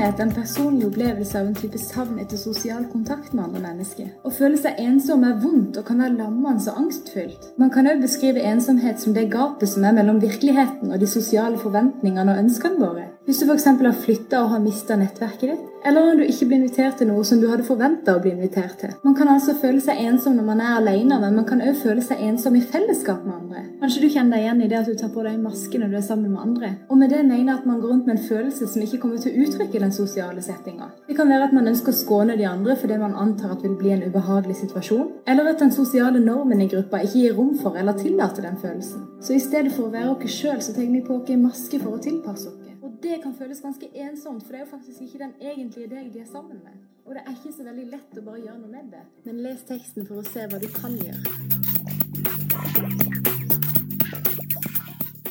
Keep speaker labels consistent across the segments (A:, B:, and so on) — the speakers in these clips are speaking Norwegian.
A: Ensomhet er en personlig opplevelse av en type savn etter sosial kontakt med andre mennesker. Å føle seg ensom er vondt og kan være lammende og angstfylt. Man kan også beskrive ensomhet som det gapet som er mellom virkeligheten og de sosiale forventningene og ønskene våre. Hvis du f.eks. har flytta og har mista nettverket ditt, eller når du ikke blir invitert til noe som du hadde forventa å bli invitert til. Man kan altså føle seg ensom når man er alene, men man kan også føle seg ensom i fellesskap med andre. Kanskje du kjenner deg igjen i det at du tar på deg en maske når du er sammen med andre. Og med det mener jeg at man går rundt med en følelse som ikke kommer til uttrykk i den sosiale settinga. Det kan være at man ønsker å skåne de andre for det man antar at vil bli en ubehagelig situasjon, eller at den sosiale normen i gruppa ikke gir rom for eller tillater den følelsen. Så i stedet for å være oss sjøl, så tenker vi på oss maske for å tilpasse oss. Det kan føles ganske ensomt, for det er jo faktisk ikke den egentlige deg de er sammen med. Og det er ikke så veldig lett å bare gjøre noe med det. Men les teksten for å se hva du kan gjøre.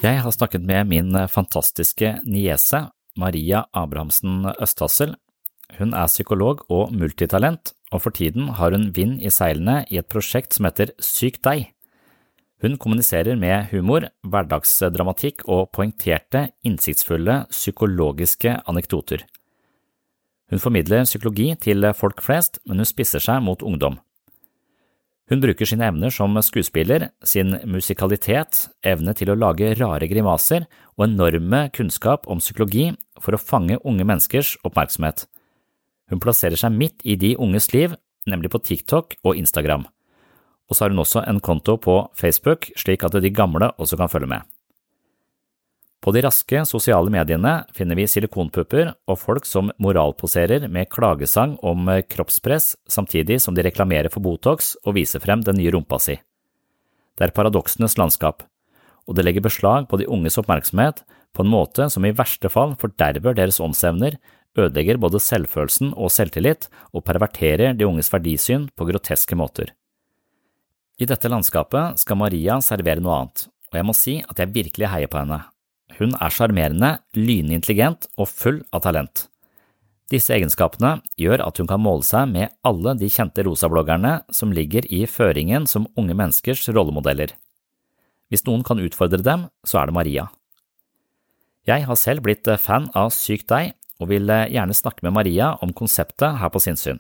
B: Jeg har snakket med min fantastiske niese, Maria Abrahamsen Østhassel. Hun er psykolog og multitalent, og for tiden har hun vind i seilene i et prosjekt som heter Syk deg. Hun kommuniserer med humor, hverdagsdramatikk og poengterte, innsiktsfulle psykologiske anekdoter. Hun formidler psykologi til folk flest, men hun spisser seg mot ungdom. Hun bruker sine evner som skuespiller, sin musikalitet, evne til å lage rare grimaser og enorme kunnskap om psykologi for å fange unge menneskers oppmerksomhet. Hun plasserer seg midt i de unges liv, nemlig på TikTok og Instagram og så har hun også en konto på Facebook, slik at de gamle også kan følge med. På de raske sosiale mediene finner vi silikonpupper og folk som moralposerer med klagesang om kroppspress samtidig som de reklamerer for Botox og viser frem den nye rumpa si. Det er paradoksenes landskap, og det legger beslag på de unges oppmerksomhet på en måte som i verste fall forderver deres åndsevner, ødelegger både selvfølelsen og selvtillit og perverterer de unges verdisyn på groteske måter. I dette landskapet skal Maria servere noe annet, og jeg må si at jeg virkelig heier på henne. Hun er sjarmerende, lynintelligent og full av talent. Disse egenskapene gjør at hun kan måle seg med alle de kjente rosabloggerne som ligger i føringen som unge menneskers rollemodeller. Hvis noen kan utfordre dem, så er det Maria. Jeg har selv blitt fan av Syk deg og vil gjerne snakke med Maria om konseptet her på Sinnsyn.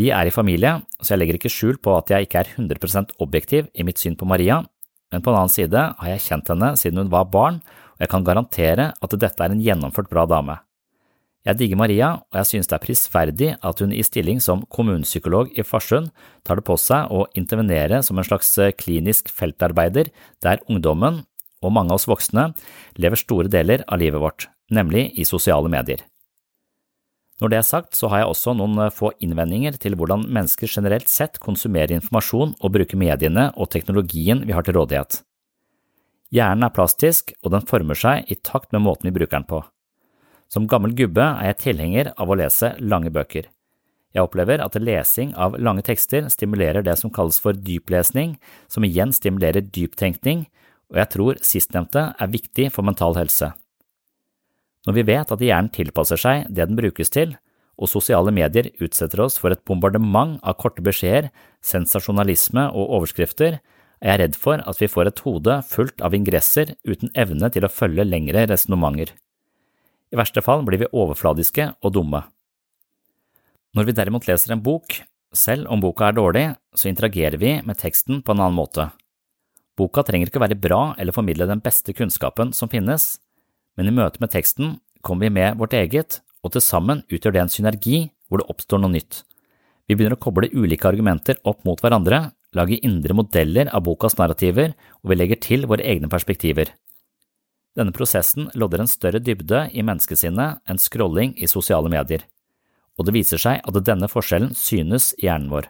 B: Vi er i familie, så jeg legger ikke skjul på at jeg ikke er 100% objektiv i mitt syn på Maria, men på den annen side har jeg kjent henne siden hun var barn, og jeg kan garantere at dette er en gjennomført bra dame. Jeg digger Maria, og jeg synes det er prisverdig at hun i stilling som kommunepsykolog i Farsund tar det på seg å intervenere som en slags klinisk feltarbeider der ungdommen, og mange av oss voksne lever store deler av livet vårt, nemlig i sosiale medier. Når det er sagt, så har jeg også noen få innvendinger til hvordan mennesker generelt sett konsumerer informasjon og bruker mediene og teknologien vi har til rådighet. Hjernen er plastisk, og den former seg i takt med måten vi bruker den på. Som gammel gubbe er jeg tilhenger av å lese lange bøker. Jeg opplever at lesing av lange tekster stimulerer det som kalles for dyplesning, som igjen stimulerer dyptenkning, og jeg tror sistnevnte er viktig for mental helse. Når vi vet at hjernen tilpasser seg det den brukes til, og sosiale medier utsetter oss for et bombardement av korte beskjeder, sensasjonalisme og overskrifter, er jeg redd for at vi får et hode fullt av ingresser uten evne til å følge lengre resonnementer. I verste fall blir vi overfladiske og dumme. Når vi derimot leser en bok, selv om boka er dårlig, så interagerer vi med teksten på en annen måte. Boka trenger ikke være bra eller formidle den beste kunnskapen som finnes, men i møte med teksten kommer vi med vårt eget, og til sammen utgjør det en synergi hvor det oppstår noe nytt. Vi begynner å koble ulike argumenter opp mot hverandre, lage indre modeller av bokas narrativer, og vi legger til våre egne perspektiver. Denne prosessen lodder en større dybde i menneskesinnet enn scrolling i sosiale medier og det viser seg at denne forskjellen synes i hjernen vår.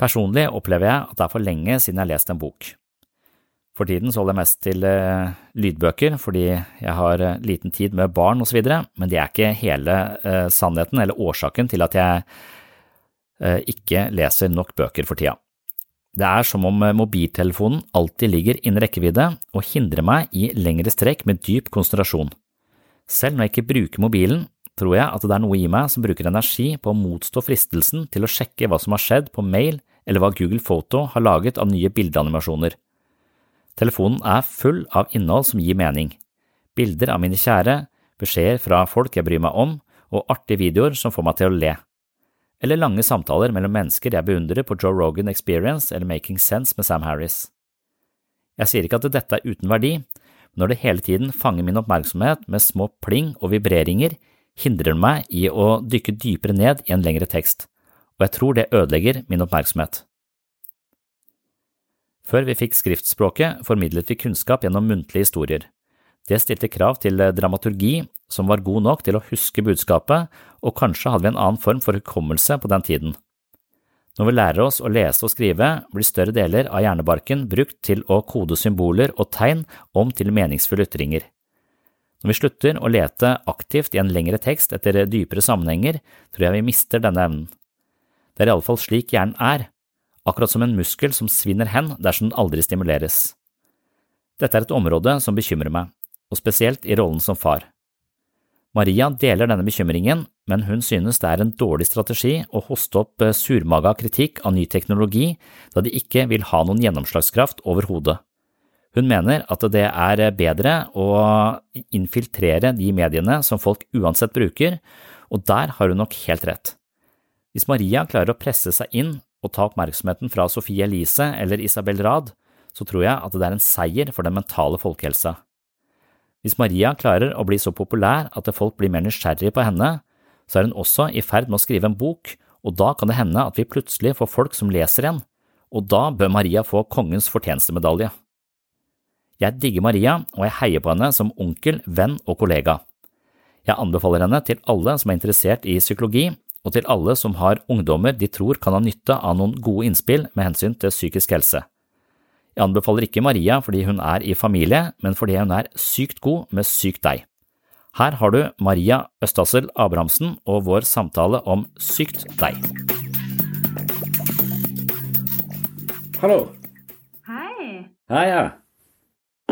B: Personlig opplever jeg at det er for lenge siden jeg har lest en bok. For tiden så holder jeg mest til uh, lydbøker fordi jeg har uh, liten tid med barn osv., men det er ikke hele uh, sannheten eller årsaken til at jeg ikke leser nok bøker for tida. Det er som om mobiltelefonen alltid ligger innen rekkevidde og hindrer meg i lengre strekk med dyp konsentrasjon. Selv når jeg ikke bruker mobilen, tror jeg at det er noe i meg som bruker energi på å motstå fristelsen til å sjekke hva som har skjedd på mail eller hva Google Photo har laget av nye bildeanimasjoner. Telefonen er full av innhold som gir mening. Bilder av mine kjære, beskjeder fra folk jeg bryr meg om, og artige videoer som får meg til å le. Eller lange samtaler mellom mennesker jeg beundrer på Joe Rogan Experience eller Making Sense med Sam Harris. Jeg sier ikke at dette er uten verdi, men når det hele tiden fanger min oppmerksomhet med små pling og vibreringer, hindrer det meg i å dykke dypere ned i en lengre tekst, og jeg tror det ødelegger min oppmerksomhet. Før vi fikk skriftspråket, formidlet vi kunnskap gjennom muntlige historier. Det stilte krav til dramaturgi som var god nok til å huske budskapet, og kanskje hadde vi en annen form for hukommelse på den tiden. Når vi lærer oss å lese og skrive, blir større deler av hjernebarken brukt til å kode symboler og tegn om til meningsfulle ytringer. Når vi slutter å lete aktivt i en lengre tekst etter dypere sammenhenger, tror jeg vi mister denne evnen. Det er iallfall slik hjernen er, akkurat som en muskel som svinner hen dersom den aldri stimuleres. Dette er et område som bekymrer meg, og spesielt i rollen som far. Maria deler denne bekymringen, men hun synes det er en dårlig strategi å hoste opp surmaga kritikk av ny teknologi da de ikke vil ha noen gjennomslagskraft overhodet. Hun mener at det er bedre å infiltrere de mediene som folk uansett bruker, og der har hun nok helt rett. Hvis Maria klarer å presse seg inn og ta oppmerksomheten fra Sophie Elise eller Isabel Rad, så tror jeg at det er en seier for den mentale folkehelsa. Hvis Maria klarer å bli så populær at folk blir mer nysgjerrige på henne, så er hun også i ferd med å skrive en bok, og da kan det hende at vi plutselig får folk som leser igjen, og da bør Maria få kongens fortjenestemedalje. Jeg digger Maria, og jeg heier på henne som onkel, venn og kollega. Jeg anbefaler henne til alle som er interessert i psykologi, og til alle som har ungdommer de tror kan ha nytte av noen gode innspill med hensyn til psykisk helse. Jeg anbefaler ikke Maria fordi hun er i familie, men fordi hun er sykt god med sykt deg. Her har du Maria Østassel Abrahamsen og vår samtale om sykt deg. Hallo.
A: Hei.
B: Hei, ja.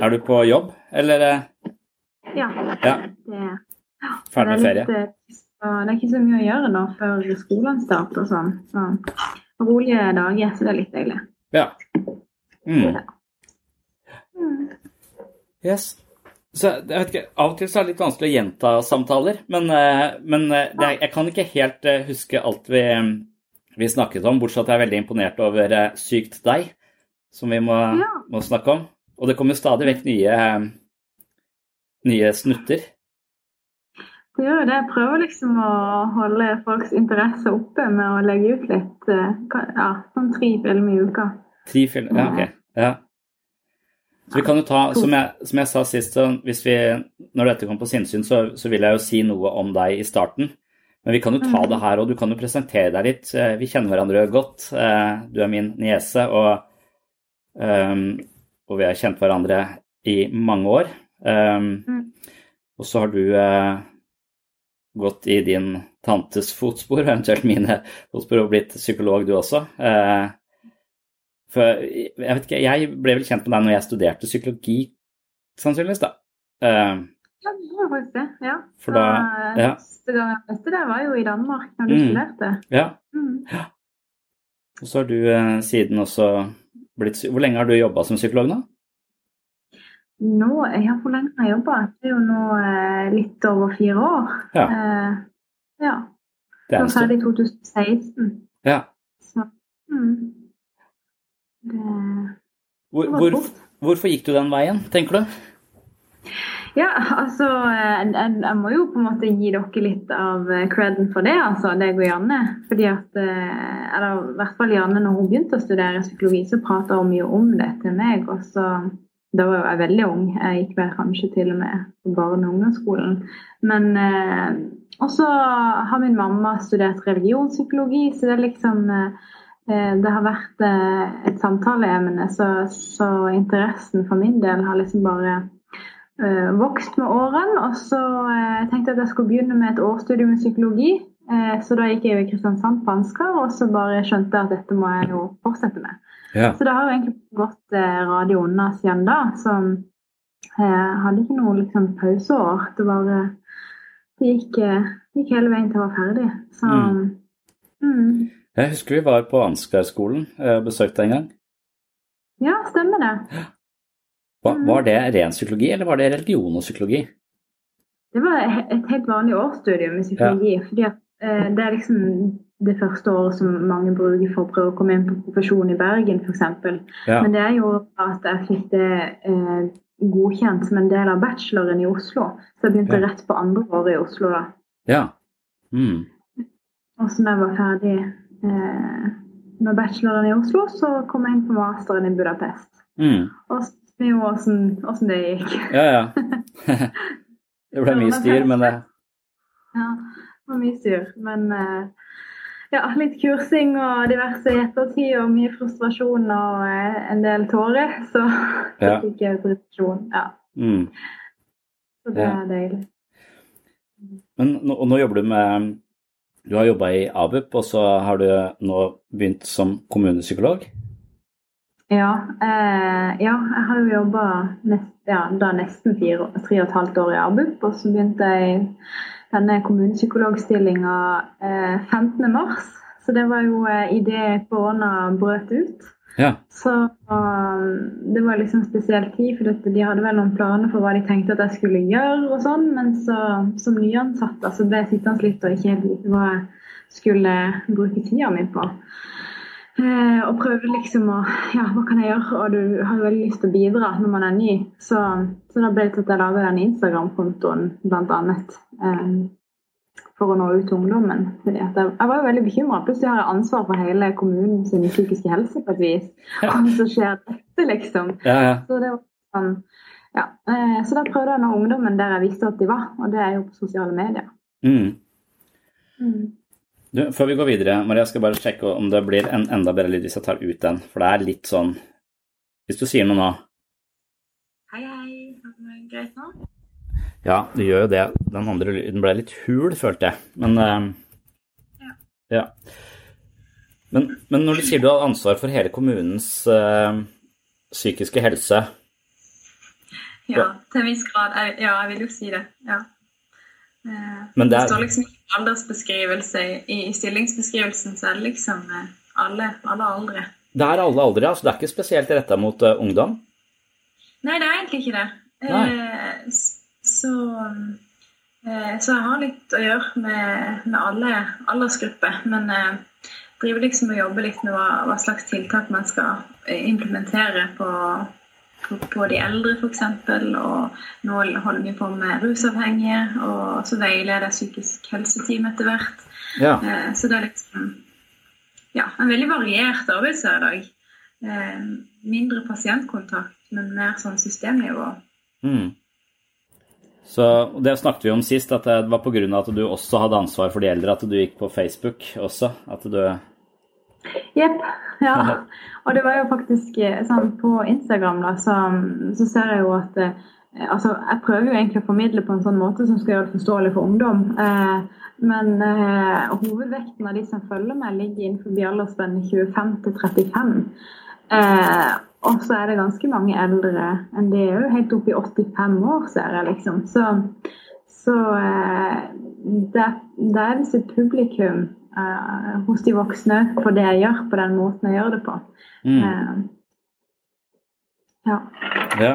B: Er du på jobb, eller?
A: Ja.
B: Ja.
A: Det, ja.
B: Ferdig med ferie?
A: Er, litt, så det er ikke så mye å gjøre nå før skolen starter og sånn. Så rolige dager, så det er litt deilig.
B: Ja. Mm.
A: Mm.
B: Yes. Så jeg vet ikke, Av og til så er det litt vanskelig å gjenta samtaler, men, eh, men eh, det, jeg kan ikke helt eh, huske alt vi, vi snakket om, bortsett fra at jeg er veldig imponert over Sykt deg, som vi må,
A: Ja.
B: må snakke om. Og det kommer stadig vekk nye, nye snutter.
A: Det gjør jo det. Jeg prøver liksom å holde folks interesse oppe med å legge ut litt. eh, Ja, sånn tre filmer i uka.
B: Tre filmer Ja, ok. Ja. Så vi kan jo ta, som jeg, som jeg sa sist, vi, når dette kommer på sinnssyn, så, så vil jeg jo si noe om deg i starten. Men vi kan jo ta det her, og du kan jo presentere deg litt. Eh, vi kjenner hverandre godt. Eh, du er min niese, og, um, og, vi har kjent hverandre i mange år. Um, mm. Og så har du gått i din tantes fotspor, eventuelt mine fotspor, og blitt psykolog du også. Uh, for jeg vet ikke, jeg ble vel kjent med deg når jeg studerte psykologi, sannsynligvis, da.
A: Uh, ja, det var faktisk det. Ja.
B: For da, ja.
A: Første gang jeg møtte deg, var jo i Danmark, når du mm. studerte.
B: Ja. Mm. ja. Og så har du eh, siden også blitt Hvor lenge har du jobba som psykolog nå?
A: Nå, ja, Hvor lenge har jeg jobba? Det er jo nå eh, litt over fire år. Ja. Eh, ja. Det er ferdig i 2016.
B: Ja.
A: Så mm.
B: Det, hvor, hvor, hvorfor gikk du den veien, tenker du?
A: Ja, altså jeg, jeg, må jo på en måte gi dere litt av creden for det, altså, deg og Janne. Fordi at, eh, eller i hvert fall Janne, når hun begynte å studere psykologi, så prata hun mye om det til meg. og så da var jeg veldig ung. Jeg gikk vel kanskje til og med på barne- og ungdomsskolen. Men eh, også har min mamma studert religionspsykologi, så det liksom eh, Eh, det har vært eh, et samtaleemne, så, så, interessen for min del har liksom bare uh, vokst med årene. Og så uh, tenkte jeg at jeg skulle begynne med et årsstudium i psykologi. Så da gikk jeg i Kristiansand på Ansgar, og så bare skjønte jeg at dette må jeg jo fortsette med.
B: Ja.
A: Så det har jo egentlig gått radio unna siden da. Så jeg hadde ikke noe liksom, pauseår. Det bare det gikk, gikk, hele veien til jeg var ferdig. Så mm. Mm.
B: Jeg husker vi var på Ansgar-skolen og eh, besøkte en gang.
A: Ja, stemmer det.
B: Var, var det ren psykologi, eller var det religion og psykologi?
A: Det var et helt vanlig årsstudium i psykologi. Ja. fordi at, eh, Det er liksom det første året som mange bruker for å prøve å komme inn på profesjon i Bergen, f.eks. Ja. Men det jo at jeg fikk det eh, godkjent som en del av bacheloren i Oslo. Så jeg begynte ja. rett på andre året i Oslo da.
B: Ja. Mm.
A: Og så da jeg var ferdig eh, med bacheloren i Oslo, så kom jeg inn på masteren i Budapest.
B: Mm.
A: Og så jo åssen det gikk.
B: Ja, ja. det ble mye styr, men det
A: Ja, det var mye styr. Men eh, ja, litt kursing og diverse i ettertid og mye frustrasjon og eh, en del tårer, så ja. fikk jeg frustrasjon. Ja.
B: Mm.
A: Så det er deilig.
B: Men nå, og nå jobber du med du har jobba i ABUP, og så har du nå begynt som kommunepsykolog?
A: Ja, eh, ja jeg har jo jobba nest, ja, nesten fire, tre og et halvt år i ABUP. Og så begynte jeg denne kommunepsykologstillinga eh, 15.3. Så det var jo eh, idet korona brøt ut.
B: Ja.
A: Så um, det var liksom spesiell tid, for de hadde vel noen planer for hva de tenkte at jeg skulle gjøre. og sånn, Men så, som nyansatt så ble jeg sittende litt og ikke helt vite hva jeg skulle bruke tida mi på. Eh, og prøvde liksom å Ja, hva kan jeg gjøre? Og du har jo veldig lyst til å bidra når man er ny. Så, så da ble det til at jeg laga den Instagram-kontoen, blant annet. Eh, for å nå ut til ungdommen. Fordi jeg, jeg, var jo veldig bekymra. Plutselig har jeg ansvar for hele kommunen sin psykiske helse på et vis. Ja. Og så skjer dette, liksom.
B: Ja, ja.
A: Så det var sånn ja. Eh, så da prøvde jeg å nå ungdommen der jeg visste at de var, og det er jo på sosiale medier.
B: Mm.
A: Mm.
B: Du, før vi går videre, Maria, skal bare sjekke om det blir en enda bedre lyd hvis jeg tar ut den. For det er litt sånn Hvis du sier noe nå
A: Hei, hei. Er det greit nå?
B: Ja, det gjør jo det. Den andre lyden ble litt hul, følte jeg. Men uh, ja. ja. Men, men, når du sier du har ansvar for hele kommunens uh, psykiske helse
A: Ja, til en viss grad. Ja, jeg vil jo si det. Ja. Uh,
B: det,
A: er... det, står liksom ikke aldersbeskrivelse i, stillingsbeskrivelsen, så er det liksom alle, alle aldre.
B: Det er alle aldre, altså det er ikke spesielt retta mot ungdom?
A: Nei, det er egentlig ikke det. Nei. Så, eh, så jeg har litt å gjøre med, med alle aldersgrupper. Men eh, driver liksom og jobber litt med hva, hva, slags tiltak man skal eh, implementere på, på, de eldre, f.eks. Og nå holder vi på med rusavhengige, og så veileder psykisk helseteam etter hvert.
B: Ja.
A: Så det er liksom ja, en veldig variert arbeidshverdag. Mindre pasientkontakt men mer sånn systemnivå.
B: Mm. Så Det snakket vi om sist, at det var pga. at du også hadde ansvar for de eldre, at du gikk på Facebook også? At du
A: Jepp. Ja. Og det var jo faktisk eh, sånn på Instagram, da, så, så ser jeg jo at eh, Altså, jeg prøver jo egentlig å formidle på en sånn måte som skal gjøre det forståelig for ungdom. Eh, men eh, hovedvekten av de som følger meg, ligger innenfor aldersspennet 25 til 35. Eh, og så er det ganske mange eldre enn det òg. Helt opp i 85 år, ser jeg liksom. Så, så det, det, er sitt publikum eh, hos de voksne for det jeg gjør, på den måten jeg gjør det på. Mm. Eh, ja.
B: ja.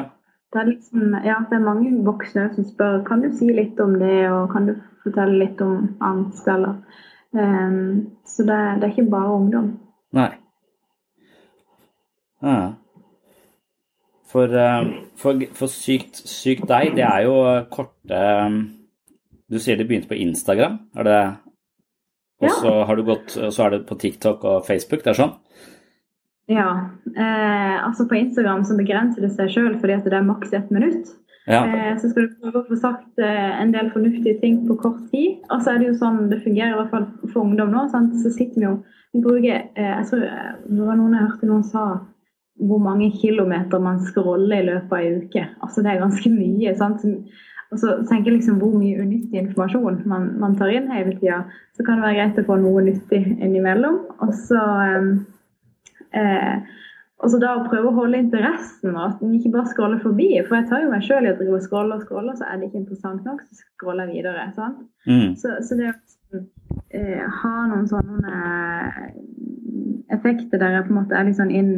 A: Det er liksom, ja, det er mange voksne som spør kan du si litt om det, og kan du fortelle litt om angst, eller um, Så det, det, er ikke bare ungdom.
B: Nei. Ja. For, eh, for, for sykt, sykt, deg, det er jo korte Du sier det begynte på Instagram, er det Og så har du gått, så er det på TikTok og Facebook, det er sånn?
A: Ja. Eh, altså på Instagram så begrenser det seg sjøl fordi at det er maks ett minutt. Ja. Eh, så skal du prøve å få sagt eh, en del fornuftige ting på kort tid. Og så er det jo sånn det fungerer i hvert fall for ungdom nå. Sant? Så sitter vi jo vi bruker, eh, jeg tror Det var noen jeg hørte noen sa hvor mange kilometer man scroller i løpet av ei uke. Altså Det er ganske mye. sant? Og så tenker jeg liksom hvor mye unyttig informasjon man, man tar inn hele tida. Så kan det være greit å få noe nyttig innimellom. Og så eh, eh, og så da å prøve å holde interessen, og at en ikke bare scroller forbi. For jeg tar jo meg sjøl i å drive og scrolle og scrolle, så er det ikke interessant nok, så scroller jeg videre. sant? Mm. Så, så, det å eh, ha noen sånne effekter der jeg på en måte er litt sånn inn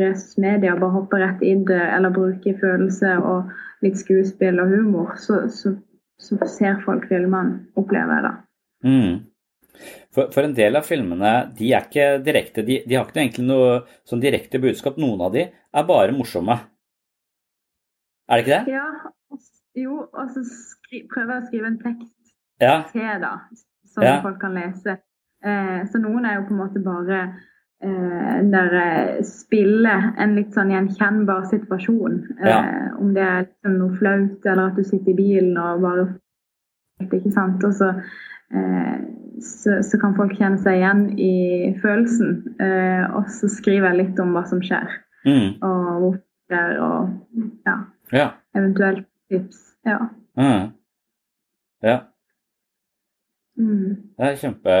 A: res media, bare hopper rett i det, eller bruker følelse og litt skuespill og humor, så, så, så ser folk filmene, opplever jeg da.
B: Mm. For, for, en del av filmene de er ikke direkte, de, de har ikke egentlig noe sånn direkte budskap. Noen av de er bare morsomme. Er det ikke det?
A: Ja. Jo, og så prøver jeg å skrive en tekst ja. til, da, som ja. folk kan lese. Eh, så noen er jo på en måte bare eh, der eh, spiller en litt sånn gjenkjennbar situasjon. Ja. Eh, om det er liksom noe flaut, eller at du sitter i bilen og bare ikke sant. Og så eh, så, så, kan folk kjenne seg igjen i følelsen. Eh, og så skriver jeg litt om hva som skjer, mm. og hvorfor det og ja, ja. eventuelt tips. Ja.
B: Mm. Ja.
A: Mm.
B: Det er kjempe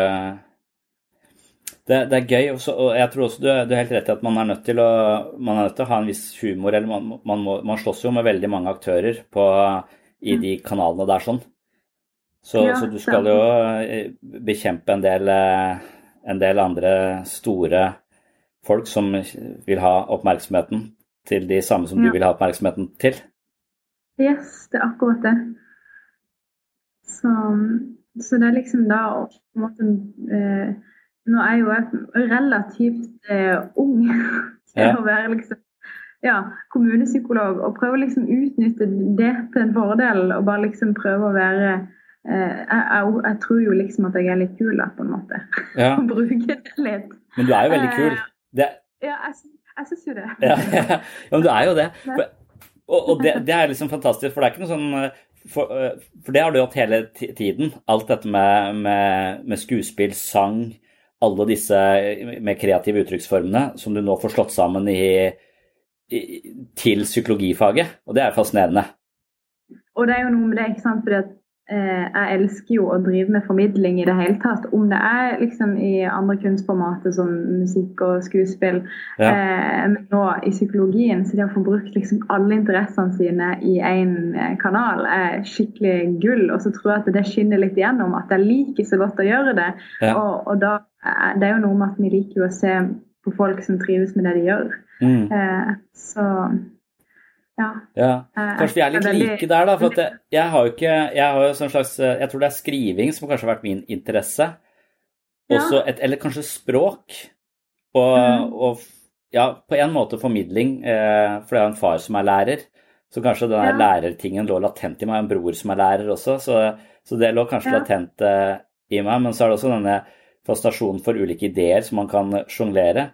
B: det, det, er gøy, også, og jeg tror også du, du, er helt rett i at man er nødt til å, man er nødt til å ha en viss humor. eller Man, man, må, man slåss jo med veldig mange aktører på, i de kanalene der sånn. Så, ja, så, du skal jo eh, bekjempe en del, eh, en del, andre store folk som vil ha oppmerksomheten til de samme som ja. du vil ha oppmerksomheten til.
A: Yes, det er akkurat det. Så, så det er liksom da å på en måte eh, Nå er jo jeg relativt eh, ung til ja. å være liksom ja, kommunepsykolog og prøve å liksom utnytte det til en fordel og bare liksom prøve å være Eh, jeg, jeg, jeg, tror jo liksom at jeg er litt kul, da, på en måte.
B: Ja.
A: Bruke det litt.
B: Men du er jo veldig kul. Eh,
A: det... Ja, jeg, jeg syns jo det.
B: ja, ja, men du er jo det. For, og, og det, det, er liksom fantastisk, for det er ikke noe sånn eh, for, for det har du hatt hele tiden. Alt dette med, med, med, skuespill, sang, alle disse med kreative uttrykksformene som du nå får slått sammen i, i, til psykologifaget. Og det er fascinerende.
A: Og det er jo noe med det, ikke sant. Fordi at Eh, jeg elsker jo å drive med formidling i det hele tatt. Om det er liksom i andre kunstformater som musikk og skuespill, ja. eh, men nå i psykologien. Så det å få brukt liksom alle interessene sine i én eh, kanal er skikkelig gull. Og så tror jeg at det skinner litt igjennom at jeg liker så godt å gjøre det. Ja. Og, og da, det er jo noe med at vi liker å se på folk som trives med det de gjør.
B: Mm.
A: Eh, så ja.
B: ja. Eh, kanskje vi er litt like der, da. For jeg, jeg, har jo ikke Jeg har jo sånn slags eh, Jeg tror det er skriving som kanskje har vært min interesse. Også et, eller kanskje språk. Og, mm. og, ja, på en måte formidling, eh, for jeg har en far som er lærer. Så kanskje den ja. lærertingen lå latent i meg. En bror som er lærer også, så, så det lå kanskje ja. latent eh, i meg. Men så er det også denne fascinasjonen for ulike ideer som man kan sjonglere.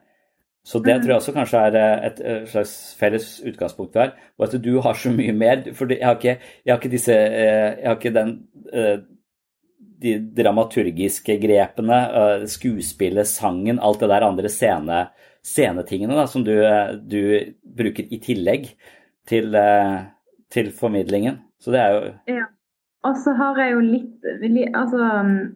B: Så det tror jeg også kanskje er et, et slags felles utgangspunkt her. Og at du har så mye mer. For jeg har ikke, jeg har ikke disse Jeg har ikke den de dramaturgiske grepene, skuespillet, sangen, alt det der andre scene, scenetingene da, som du, du, bruker i tillegg til, til formidlingen. Så det er jo
A: ja. Og så har jeg jo litt Altså,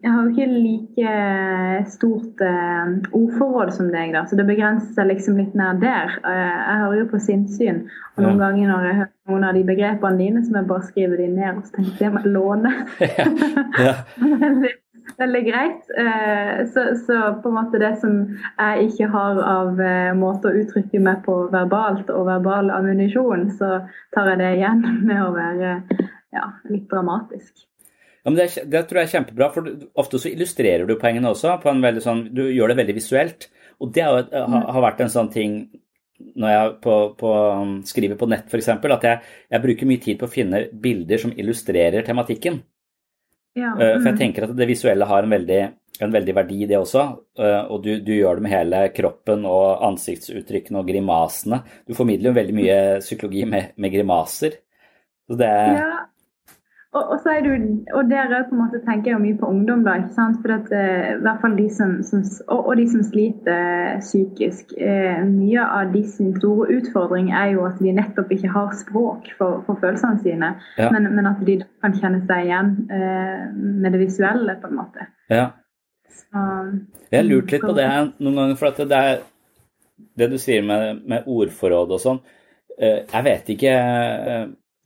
A: jeg har jo ikke like stort eh, ordforråd som deg, da, så det begrenser seg liksom litt nær der. Jeg hører jo på sinnssyn, og noen ja. ganger når jeg hører noen av de begrepene dine, så må jeg bare skrive de ned, og så tenker jeg må låne. ja. veldig, veldig greit. Eh, så, så, på en måte det som jeg ikke har av eh, måte å uttrykke meg på verbalt og verbal ammunisjon, så tar jeg det igjen med å være ja, litt dramatisk.
B: Ja, men det, det, tror jeg er kjempebra, for ofte så illustrerer du poengene også. på en veldig sånn, Du gjør det veldig visuelt. Og det har, har vært en sånn ting når jeg på, på, um, skriver på nett f.eks., at jeg, jeg, bruker mye tid på å finne bilder som illustrerer tematikken. Ja, mm. For jeg mm. tenker at det visuelle har en veldig, en veldig verdi, det også. Uh, og du, du, gjør det med hele kroppen og ansiktsuttrykkene og grimasene. Du formidler jo veldig mye psykologi med, med grimaser. Så det,
A: ja, og, og, så er du, og der på en måte tenker jeg mye på ungdom, da. ikke sant? For at, uh, hvert fall de som, som og, og, de som sliter psykisk. Uh, mye av de sin store utfordring er jo at de nettopp ikke har språk for, for følelsene sine. Ja. Men, men, at de kan kjenne seg igjen uh, med det visuelle, på en måte.
B: Ja. Så, jeg har lurt litt på det noen ganger, for at det er det du sier med, med ordforråd og sånn. Jeg vet ikke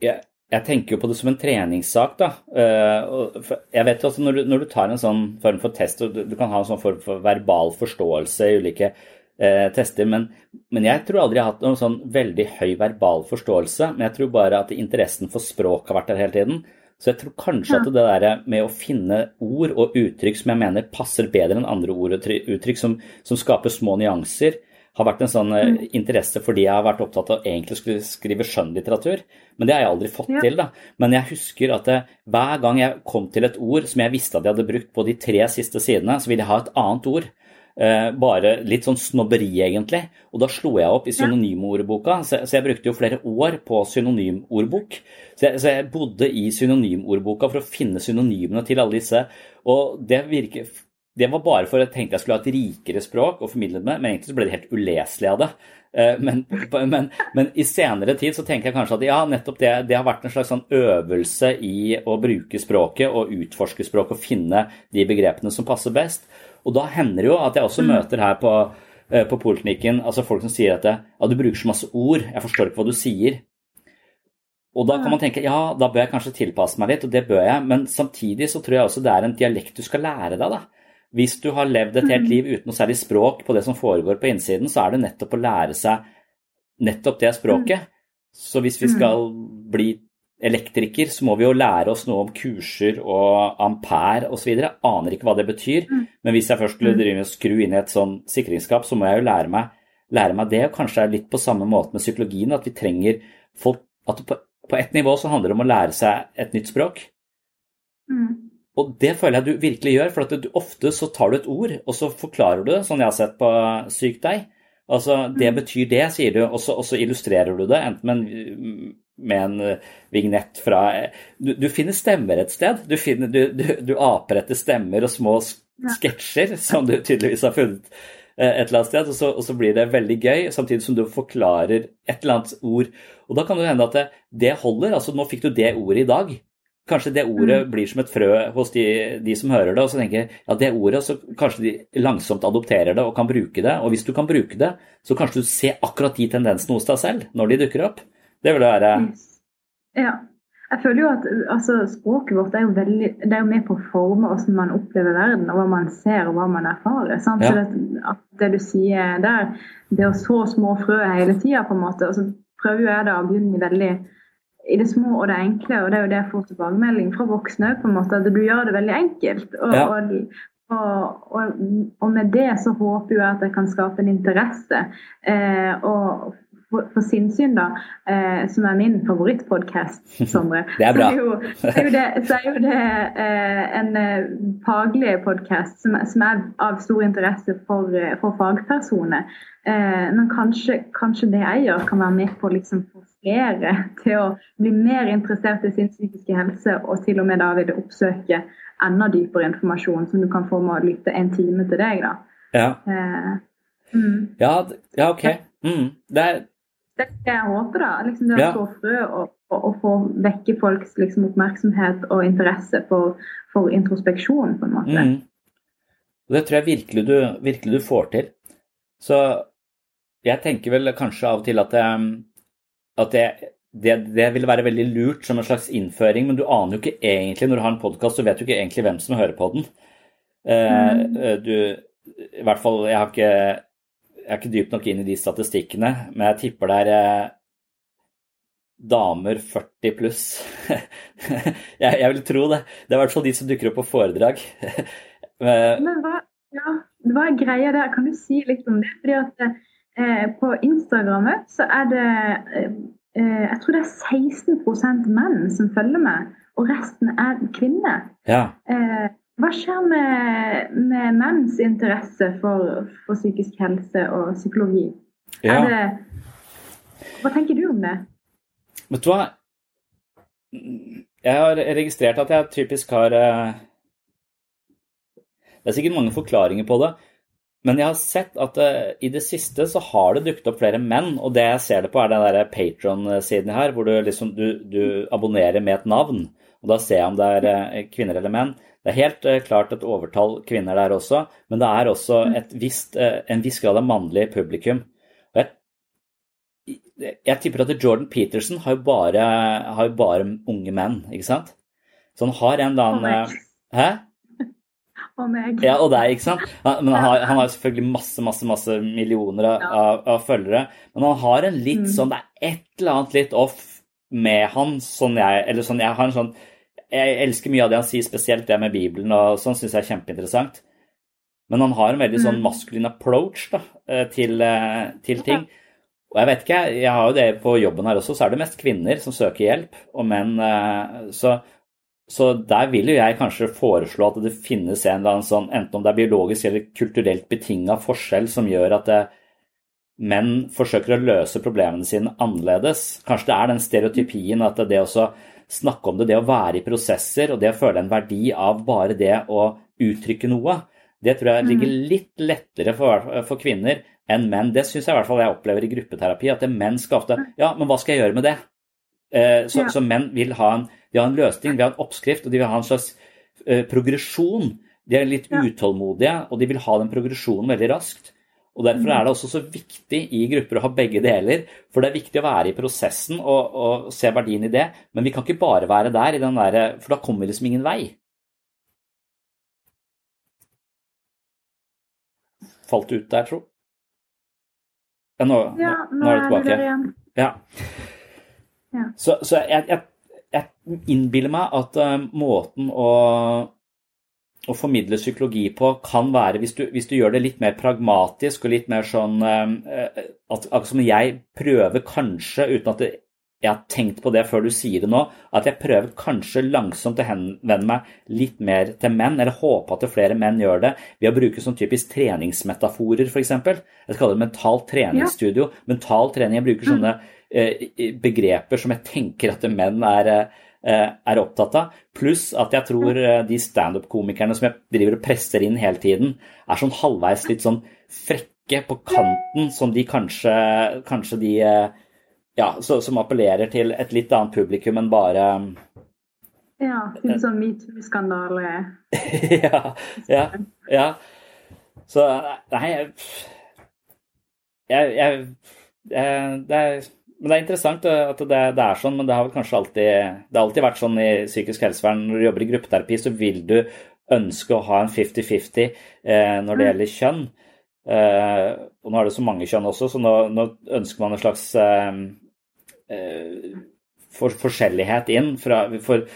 B: jeg, jeg tenker jo på det som en treningssak. da. Eh, jeg vet også når du, når du tar en sånn form for test, og du kan ha en sånn form for verbal forståelse i ulike eh, tester, men, men, jeg tror aldri jeg har hatt noen sånn veldig høy verbal forståelse. Men jeg tror bare at interessen for språk har vært der hele tiden. Så jeg tror kanskje at det der med å finne ord og uttrykk som jeg mener passer bedre enn andre ord og uttrykk, som, som skaper små nyanser, har vært en sånn eh, mm. interesse fordi jeg har vært opptatt av egentlig skulle skrive skjønnlitteratur. Men det har jeg aldri fått ja. til. da. Men jeg husker at det, eh, hver gang jeg kom til et ord som jeg visste at jeg hadde brukt på de tre siste sidene, så ville jeg ha et annet ord. Eh, bare litt sånn snobberi, egentlig. Og da slo jeg opp i synonymordboka, så, så jeg brukte jo flere år på synonymordbok. Så jeg, så jeg bodde i synonymordboka for å finne synonymene til alle disse. Og det virker det var bare for jeg tenkte jeg skulle ha et rikere språk å formidle det med, men egentlig så ble det helt uleselig av det. Eh, men, men, men, i senere tid så tenker jeg kanskje at ja, nettopp det, det har vært en slags sånn øvelse i å bruke språket og utforske språket og finne de begrepene som passer best. Og da hender det jo at jeg også mm. møter her på, eh, på poliklinikken altså folk som sier at ja, du bruker så masse ord, jeg forstår ikke hva du sier. Og da kan man tenke ja, da bør jeg kanskje tilpasse meg litt, og det bør jeg, men samtidig så tror jeg også det er en dialekt du skal lære deg. da. Hvis du har levd et helt mm. liv uten noe særlig språk på det som foregår på innsiden, så er det nettopp å lære seg nettopp det språket. Så hvis vi mm. skal bli elektriker, så må vi jo lære oss noe om kurser og ampere osv. Aner ikke hva det betyr, mm. men hvis jeg først skulle drive og skru inn i et sånn sikringsskap, så må jeg jo lære meg, lære meg det. Og kanskje det er litt på samme måte med psykologien, at vi trenger folk At på, på ett nivå så handler det om å lære seg et nytt språk. Mm. Og det føler jeg du virkelig gjør, for at du, ofte så tar du et ord, og så forklarer du det, sånn jeg har sett på Syk deg. Altså, det mm. betyr det, sier du, og så, og så illustrerer du det, enten med en, med en uh, vignett fra du, du, finner stemmer et sted. Du, finner, du, du aper etter stemmer og små sketsjer som du tydeligvis har funnet uh, et eller annet sted, og så, og så, blir det veldig gøy, samtidig som du forklarer et eller annet ord. Og da kan det hende at det, det holder. Altså, nå fikk du det ordet i dag. Kanskje det ordet mm. blir som et frø hos de, de, som hører det, og så tenker ja, det ordet, så kanskje de langsomt adopterer det og kan bruke det. Og hvis du kan bruke det, så kanskje du ser akkurat de tendensene hos deg selv når de dukker opp. Det vil være
A: Ja. Jeg føler jo at altså, Språket vårt er jo, veldig, det er jo med på å forme hvordan man opplever verden, og hva man ser og hva man erfarer. Ja. Så det, at det du sier der, det å så små frø hele tida, på en måte, og så prøver jeg da å begynne veldig i det små og det enkle, og det er jo det jeg får tilbakemelding fra voksne på en måte, at du gjør det veldig enkelt. Og, ja. og, og, og, med det så håper jeg at jeg kan skape en interesse. Eh, og for sinnssyn, da, eh, som er min favorittpodkast, Sondre,
B: det er bra.
A: så er jo, så er jo det, er jo det eh, en eh, faglig podkast som, som, er av stor interesse for, eh, for fagpersoner. Eh, men kanskje, kanskje, det jeg gjør, kan være med på å liksom, flere til å bli mer interessert i sin psykiske helse, og til og med da vil oppsøke enda dypere informasjon som du kan få med å lytte en time til deg. da.
B: Ja,
A: eh, mm.
B: ja, ja, OK. Mm. Det er
A: det skal jeg håpe, da. Liksom det å så frø og, og, og, få vekke folks liksom, oppmerksomhet og interesse for, for, introspeksjon, på en måte.
B: Mm. Det tror jeg virkelig du, virkelig du, får til. Så jeg tenker vel kanskje av og til at, jeg, at jeg, det, det, vil være veldig lurt som en slags innføring, men du aner jo ikke egentlig når du har en podkast, så vet du ikke egentlig hvem som hører på den. Eh, mm. Du, I hvert fall, jeg har ikke jeg er ikke dypt nok inn i de statistikkene, men jeg tipper det er eh, damer 40 pluss. jeg, jeg, vil tro det. Det er i hvert fall de som dukker opp på foredrag.
A: men hva, ja, hva, er greia der? Kan du si litt om det? Fordi at eh, På Instagrammet så er det eh, Jeg tror det er 16% menn som følger med, og resten er kvinner.
B: Ja.
A: Eh, hva skjer med, med menns interesse for, for, psykisk helse og psykologi?
B: Ja.
A: Det, hva tenker du om det?
B: Vet du hva? Jeg har registrert at jeg typisk har eh, Det er sikkert mange forklaringer på det. Men jeg har sett at uh, i det siste så har det dukket opp flere menn. Og det jeg ser det på, er den derre Patron-siden her, hvor du liksom du, du abonnerer med et navn. Og da ser jeg om det er uh, kvinner eller menn. Det er helt uh, klart et overtall kvinner der også, men det er også visst, uh, en viss grad av mannlig publikum. Jeg, jeg, tipper at Jordan Peterson har jo, bare, har jo bare unge menn, ikke sant? Så han har en eller annen Hæ?
A: Og meg.
B: Ja, og deg, ikke sant? Men han har, han har selvfølgelig masse, masse, masse millioner av, av, av, følgere. Men han har en litt mm. sånn Det er et eller annet litt off med han, sånn jeg Eller sånn jeg har en sånn jeg elsker mye av det han sier, spesielt det med Bibelen, og sånn syns jeg er kjempeinteressant. Men han har en veldig sånn mm. maskulin approach da, eh, til, eh, til, ting. Og jeg vet ikke, jeg har jo det på jobben her også, så er det mest kvinner som søker hjelp, og menn eh, Så, så der vil jo jeg kanskje foreslå at det finnes en eller annen sånn, enten om det er biologisk eller kulturelt betinga forskjell som gjør at det, menn forsøker å løse problemene sine annerledes. Kanskje det er den stereotypien at det å snakke om det, det å være i prosesser og det å føle en verdi av bare det å uttrykke noe, det tror jeg ligger mm. litt lettere for, for kvinner enn menn. Det syns jeg i hvert fall jeg opplever i gruppeterapi, at menn skal ofte Ja, men hva skal jeg gjøre med det? Eh, så, så, menn vil ha en, de har en løsning, de har en oppskrift, og de vil ha en slags uh, progresjon. De er litt utålmodige, og de vil ha den progresjonen veldig raskt. Og Derfor er det også så viktig i grupper å ha begge deler. For det er viktig å være i prosessen og, og se verdien i det. Men vi kan ikke bare være der, der for da kommer vi liksom ingen vei. Falt ut der, tro. Ja, nå,
A: ja, nå, nå er du tilbake.
B: Ja. ja. Så, så jeg, jeg, jeg innbiller meg at uh, måten å å formidle psykologi på kan være, hvis du, hvis du, gjør det litt mer pragmatisk og litt mer sånn eh, at, Akkurat som jeg prøver kanskje, uten at jeg har tenkt på det før du sier det nå, at jeg prøver kanskje langsomt å henvende meg litt mer til menn, eller håper at flere menn gjør det, ved å bruke sånn typisk treningsmetaforer, f.eks. Jeg kaller det mentalt treningsstudio. Mental trening. Jeg bruker mm. sånne eh, begreper som jeg tenker at menn er eh, Eh, er opptatt av. Pluss at jeg tror eh, de standup-komikerne som jeg driver og presser inn hele tiden, er sånn halvveis litt sånn frekke på kanten, som de kanskje, kanskje de eh, Ja, så, som appellerer til et litt annet publikum enn bare
A: Ja, litt sånn metoo-skandale.
B: ja, ja, ja. Så nei, jeg, jeg, jeg, jeg Det er men det er interessant eh, at det, det, er sånn, men det har vel kanskje alltid, det har alltid vært sånn i psykisk helsevern. Når du jobber i gruppeterapi, så vil du ønske å ha en 50-50 eh, når det mm. gjelder kjønn. Eh, og nå er det så mange kjønn også, så nå, nå ønsker man en slags eh, eh for, forskjellighet inn. Fra, for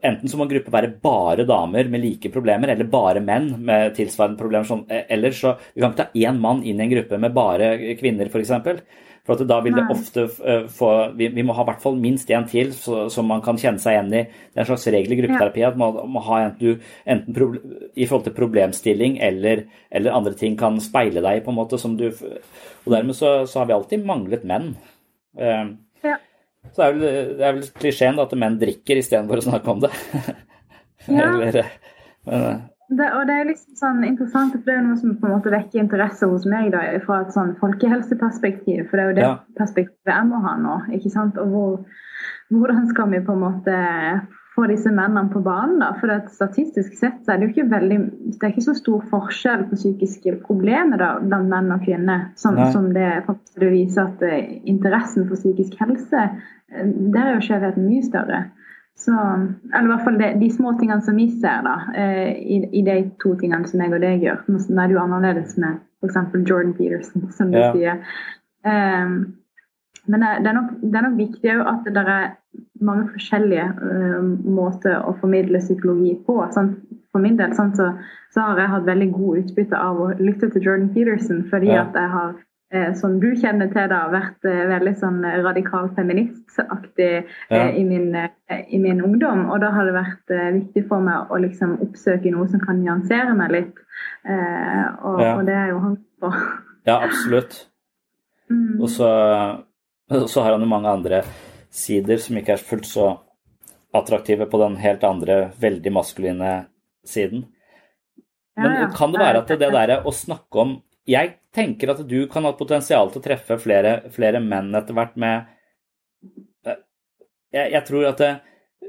B: Enten så må en gruppe være bare damer med like problemer, eller bare menn med tilsvarende problemer. Sånn, eller så Vi kan ikke ta én mann inn i en gruppe med bare kvinner, f.eks. For da vil det ofte uh, få vi, vi, må ha i hvert fall minst én til så, som man kan kjenne seg igjen i. Det er en slags regel i gruppeterapi at man må ha en du enten pro, i forhold til problemstilling eller, eller, andre ting kan speile deg på en måte som du Og dermed så, så har vi alltid manglet menn. Uh, ja. Så er vel, det er vel klisjeen at menn drikker istedenfor å snakke om det.
A: ja. eller, men, eh, det, og det er liksom sånn interessant, for det er noe som på en måte vekker interesse hos meg da, fra et sånn folkehelseperspektiv. For det er jo det ja. perspektivet jeg må ha nå. ikke sant? Og hvor, hvordan skal vi på en måte få disse mennene på banen? da? For det Statistisk sett så er det jo ikke veldig, det er ikke så stor forskjell på psykiske problemer da, blant menn og kvinner som, som det, det viser at uh, interessen for psykisk helse uh, Der er jo skjevheten mye større. Så, eller i hvert fall de, de små tingene som vi ser da, eh, i, i, de to tingene som jeg og deg gjør. Nå er det jo annerledes med f.eks. Jordan Peterson, som du ja. sier. Um, men det er, nok, det er nok viktig at det er mange forskjellige uh, måter å formidle psykologi på. Sånn, for min del sånn, så, så, har jeg hatt veldig god utbytte av å lytte til Jordan Peterson, fordi ja. at jeg har som du kjenner til, da, vært eh, veldig sånn radikal feministaktig ja. Eh, i, min, i, min, ungdom. Og da har det vært viktig for meg å liksom oppsøke noe som kan nyansere meg litt. Og, ja. og det er jo han på.
B: Ja, absolutt. Mm. Og så, så har han jo mange andre sider som ikke er fullt så attraktive på den helt andre, veldig maskuline siden. Men ja, ja. kan det være at det, det derre å snakke om jeg tenker at du kan ha potensial til å treffe flere, flere menn etter hvert med eh, jeg, jeg tror at det,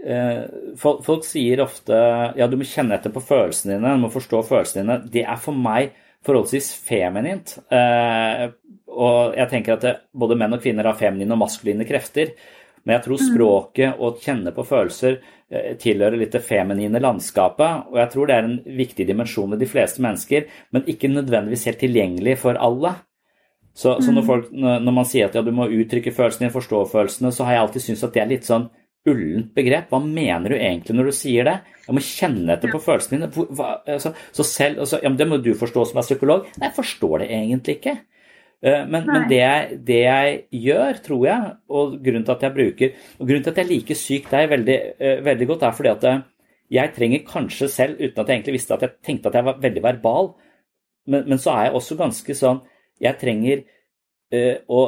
B: eh, folk, folk, sier ofte ja, du må kjenne etter på følelsene dine, du må forstå følelsene dine. Det er for meg forholdsvis feminint. Eh, og jeg tenker at det, både menn og kvinner har feminine og maskuline krefter. Men jeg tror mm. språket og kjenne på følelser eh, tilhører litt det feminine landskapet. Og jeg tror det er en viktig dimensjon med de fleste mennesker, men ikke nødvendigvis helt tilgjengelig for alle. Så, så når, mm. folk, når, man sier at ja, du må uttrykke følelsene dine, forstå følelsene, så har jeg alltid syntes at det er litt sånn ullent begrep. Hva mener du egentlig når du sier det? Jeg må kjenne etter på følelsene dine. Hva, altså, så selv, altså, ja, Det må du forstå som er psykolog. Nei, jeg forstår det egentlig ikke. Eh, men, men det, jeg, det, jeg, gjør, tror jeg, og grunnen til at jeg bruker og grunnen til at jeg liker syk deg veldig, eh, veldig, godt, er fordi at eh, jeg trenger kanskje selv, uten at jeg egentlig visste at jeg tenkte at jeg var veldig verbal, men, men så er jeg også ganske sånn Jeg trenger uh, å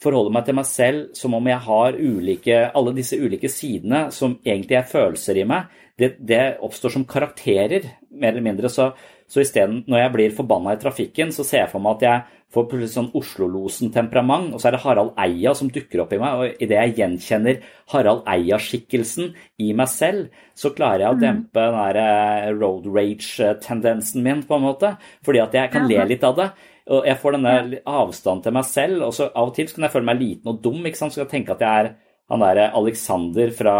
B: forholde meg til meg selv som om jeg har ulike, alle disse ulike sidene som egentlig er følelser i meg. Det, det oppstår som karakterer, mer eller mindre. Så, så isteden, når jeg blir forbanna i trafikken, så ser jeg for meg at jeg får plutselig sånn Oslo-losen-temperament, og så er det Harald Eia som dukker opp i meg. Og idet jeg gjenkjenner Harald Eia-skikkelsen i meg selv, så klarer jeg å mm. dempe den der eh, road rage-tendensen min, på en måte. Fordi at jeg kan le litt av det. Og jeg får denne avstanden til meg selv. og så Av og til så kan jeg føle meg liten og dum, ikke sant? så jeg tenke at jeg er han derre Alexander fra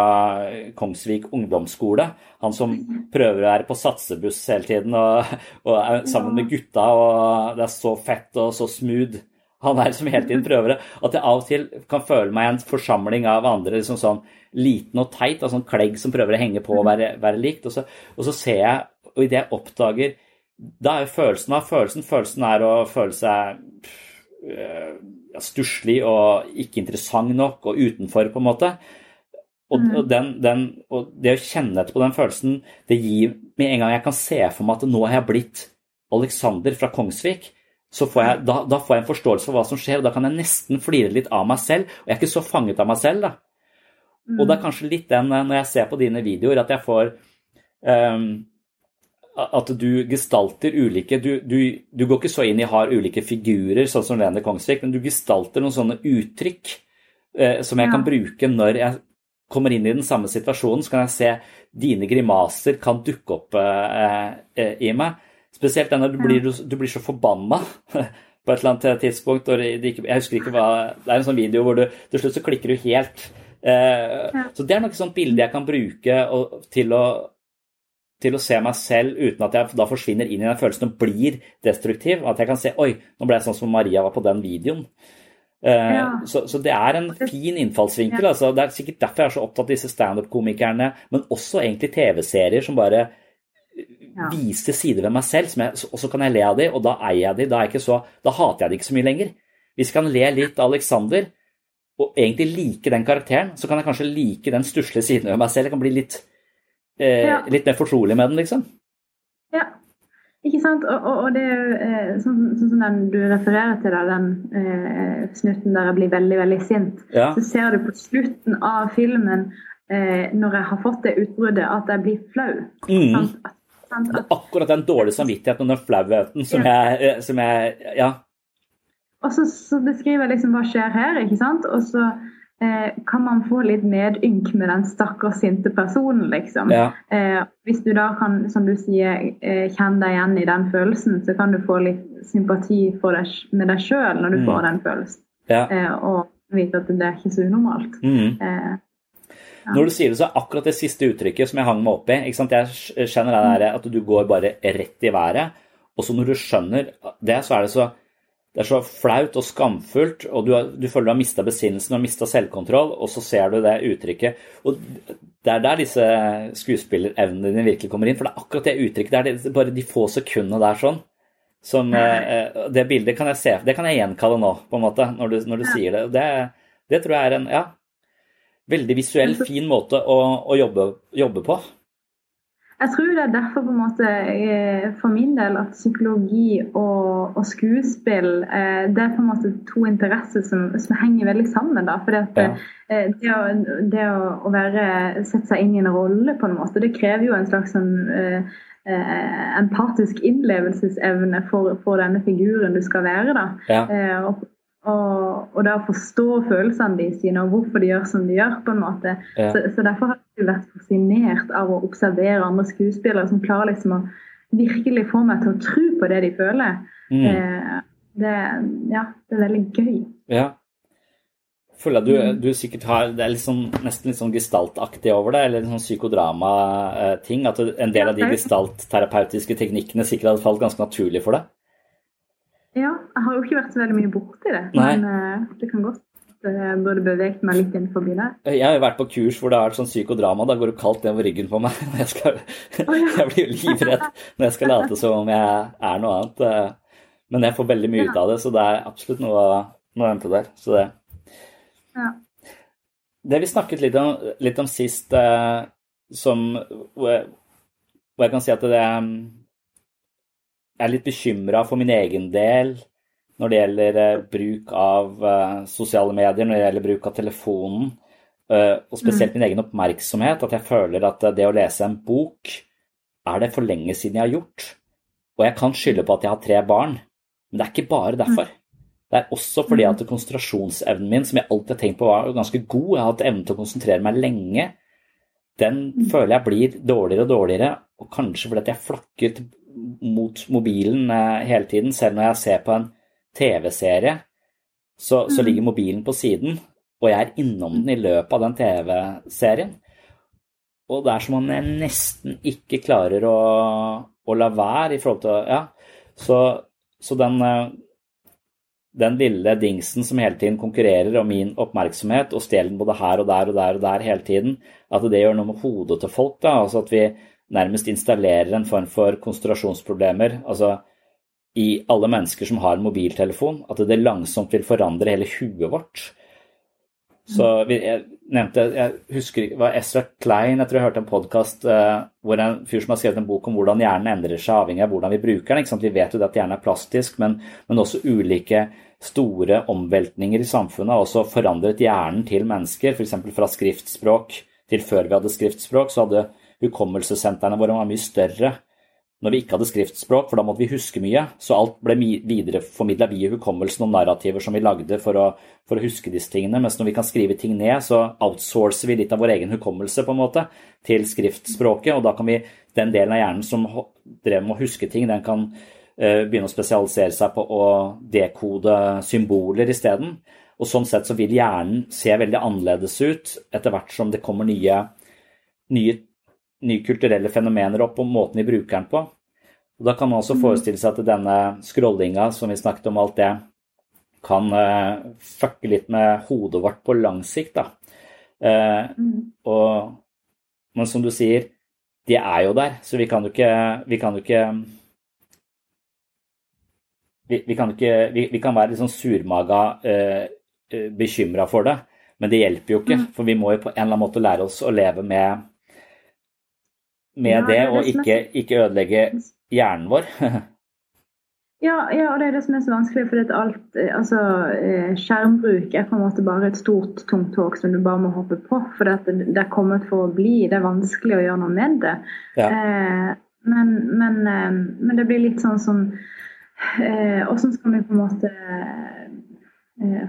B: Kongsvik ungdomsskole. Han som prøver å være på satsebuss hele tiden og, og er sammen med gutta, og det er så fett og så smooth. Han er som hele tiden prøver det. At jeg av og til kan føle meg en forsamling av andre liksom sånn liten og teit, av sånn klegg som prøver å henge på og være, være likt. Og så, og så ser jeg, og idet jeg oppdager Da er jo følelsen av følelsen Følelsen er å føle seg øh, ja, stusslig og ikke interessant nok og utenfor, på en måte. Og, mm. og, den, den, og, det å kjenne etter på den følelsen, det gir Med en gang jeg kan se for meg at nå har jeg blitt Alexander fra Kongsvik, så får jeg, da, da, får jeg en forståelse for hva som skjer, og da kan jeg nesten flire litt av meg selv. Og jeg er ikke så fanget av meg selv, da. Mm. Og det er kanskje litt den, når jeg ser på dine videoer, at jeg får um, at du gestalter ulike du, du, du, går ikke så inn i har ulike figurer, sånn som Lene Kongsvik, men du gestalter noen sånne uttrykk eh, som jeg ja. kan bruke når jeg kommer inn i den samme situasjonen. Så kan jeg se dine grimaser kan dukke opp eh, eh, i meg. Spesielt når du blir, du blir så forbanna på et eller annet tidspunkt. Ikke, jeg husker ikke hva Det er en sånn video hvor du til slutt så klikker du helt. Eh. Så det er noe sånt bilde jeg kan bruke og, til å til å se meg selv uten at jeg da forsvinner inn i den følelsen og blir destruktiv. At jeg kan se Oi, nå ble jeg sånn som Maria var på den videoen. Ja. Så, så, det er en fin innfallsvinkel. Ja. Altså. Det er sikkert derfor jeg er så opptatt av disse standup-komikerne, men også egentlig TV-serier som bare ja. viser sider ved meg selv, jeg, og så kan jeg le av dem, og da eier jeg dem. Da, jeg så, da hater jeg dem ikke så mye lenger. Hvis jeg kan le litt av Alexander, og egentlig like den karakteren, så kan jeg kanskje like den stusslige siden ved meg selv. Jeg kan bli litt, eh, litt mer fortrolig med den, liksom.
A: Ja. Ikke sant? Og, og, og det er jo eh, sånn, sånn, som den du refererer til, da, den eh, snutten der jeg blir veldig, veldig sint. Ja. Så ser du på slutten av filmen, eh, når jeg har fått det utbruddet, at jeg blir flau.
B: Mm. At, sant? At, akkurat den dårlige samvittigheten og den flauheten som, ja. jeg, eh, som jeg Ja.
A: Og så, så beskriver jeg liksom hva skjer her, ikke sant. Og så kan man få litt medynk med den stakkars sinte personen, liksom. Ja. Eh, hvis du da kan, som du sier, eh, kjenne deg igjen i den følelsen, så kan du få litt sympati deg, med deg sjøl når du mm. får den følelsen. Ja. Eh, og vite at det er ikke så unormalt.
B: Mm. Eh, ja. Når du sier det, så er akkurat det siste uttrykket som jeg hang meg opp i Jeg skjønner det der, at du går bare rett i været. Og så når du skjønner det, så er det så det er så flaut og skamfullt, og du, har, du føler du har mista besinnelsen og mista selvkontroll, og så ser du det uttrykket. Og det er der disse skuespillerevnene dine virkelig kommer inn. For det er akkurat det uttrykket det er det, bare de få sekundene der sånn. Som, eh, det bildet kan jeg se Det kan jeg gjenkalle nå, på en måte, når du, når du sier det. det. det. tror jeg er en ja, veldig visuell, fin måte å, å jobbe, jobbe på.
A: Jeg tror det er derfor på en måte eh, for min del at psykologi og, og skuespill eh, det er på en måte to interesser som, som henger veldig sammen. da, fordi at ja. Eh, det, å, det å, å, være, sette seg inn i en rolle på en måte, det krever jo en slags sånn empatisk innlevelsesevne for, for, denne figuren du skal være. da. Ja. og og, og da forstå følelsene de sine, og hvorfor de gjør som de gjør. på en måte. Ja. Så, så, Derfor har jeg vært fascinert av å observere andre skuespillere som klarer liksom å virkelig få meg til å tro på det de føler. Mm. Eh, det, ja, det er veldig gøy.
B: Ja. Føler jeg du, mm. du sikkert har Det er liksom, nesten litt sånn gestaltaktig over det, eller en sånn psykodrama-ting. At en del av de gestaltterapeutiske teknikkene sikkert hadde falt ganske naturlig for deg?
A: Ja, jeg har jo ikke vært så veldig mye borti det, Nei. men uh, det kan godt jeg burde beveget meg litt innenfor forbi der.
B: Jeg har jo vært på kurs hvor det har vært sånn psykodrama. Da går det kaldt nedover ryggen på meg. Jeg, skal, oh, ja. jeg blir jo livredd når jeg skal late som om jeg er noe annet. Eh. Men jeg får veldig mye ja. ut av det, så det er absolutt noe, noe å vente der. Så det. Ja. det vi snakket litt om, litt om sist, eh, som hvor jeg, hvor jeg kan si at det jeg er litt bekymra for min egen del når det gjelder uh, bruk av uh, sosiale medier, når det gjelder bruk av telefonen, uh, og spesielt mm. min egen oppmerksomhet. At jeg føler at det å lese en bok er det for lenge siden jeg har gjort. Og jeg kan skylde på at jeg har tre barn, men det er ikke bare derfor. Det er også fordi at konsentrasjonsevnen min, som jeg alltid har tenkt på var ganske god, jeg har hatt evne til å konsentrere meg lenge, den føler jeg blir dårligere og dårligere. Og kanskje fordi at jeg flakker mot mobilen eh, hele tiden. Selv når jeg ser på en TV-serie, så, så, mm. ligger mobilen på siden, og jeg er innom den i løpet av den TV-serien. Og det er som om jeg nesten ikke klarer å, å la være i forhold til Ja, så, så den, eh, den lille dingsen som hele tiden konkurrerer om min oppmerksomhet og stjeler både her og der og der og der hele tiden, at det gjør noe med hodet til folk. da, altså at vi nærmest installerer en form for konsentrasjonsproblemer altså i alle mennesker som har en mobiltelefon, at det langsomt vil forandre hele huet vårt. Så jeg nevnte, jeg husker det var Ezra Klein, jeg tror jeg hørte en podkast uh, hvor en fyr som har skrevet en bok om hvordan hjernen endrer seg avhengig av hvordan vi bruker den. Vi vet jo at hjernen er plastisk, men, men, også ulike store omveltninger i samfunnet har også forandret hjernen til mennesker. F.eks. fra skriftspråk til før vi hadde skriftspråk, så hadde hukommelsessentrene våre var mye større når vi ikke hadde skriftspråk, for da måtte vi huske mye. Så alt ble videreformidla via hukommelsen og narrativer som vi lagde for å, for å, huske disse tingene. Mens når vi kan skrive ting ned, så outsourcer vi litt av vår egen hukommelse på en måte til skriftspråket. Og da kan vi, den delen av hjernen som drev med å huske ting, den kan uh, begynne å spesialisere seg på å dekode symboler isteden. Og sånn sett så vil hjernen se veldig annerledes ut etter hvert som det kommer nye, nye nye kulturelle fenomener opp og måten de bruker den på. Og da kan man også mm. forestille seg at denne scrollinga som vi snakket om, alt det, kan uh, fucke litt med hodet vårt på lang sikt. da. Uh, mm. og, men som du sier, de er jo der, så vi kan jo ikke Vi kan jo ikke vi, vi kan, ikke, vi, vi, kan være litt sånn surmaga, uh, bekymra for det, men det hjelper jo ikke. Mm. For vi må jo på en eller annen måte lære oss å leve med, med ja, det, og ikke, ikke ødelegge hjernen vår.
A: Ja, ja, og det er det som er så vanskelig. For alt, eh, altså, eh, skjermbruk er på en måte bare et stort, tungt tog som du bare må hoppe på. For det, det, er kommet for å bli. Det er vanskelig å gjøre noe med det. Ja. Eh, men, men, eh, men, det blir litt sånn som eh, Hvordan skal vi på en måte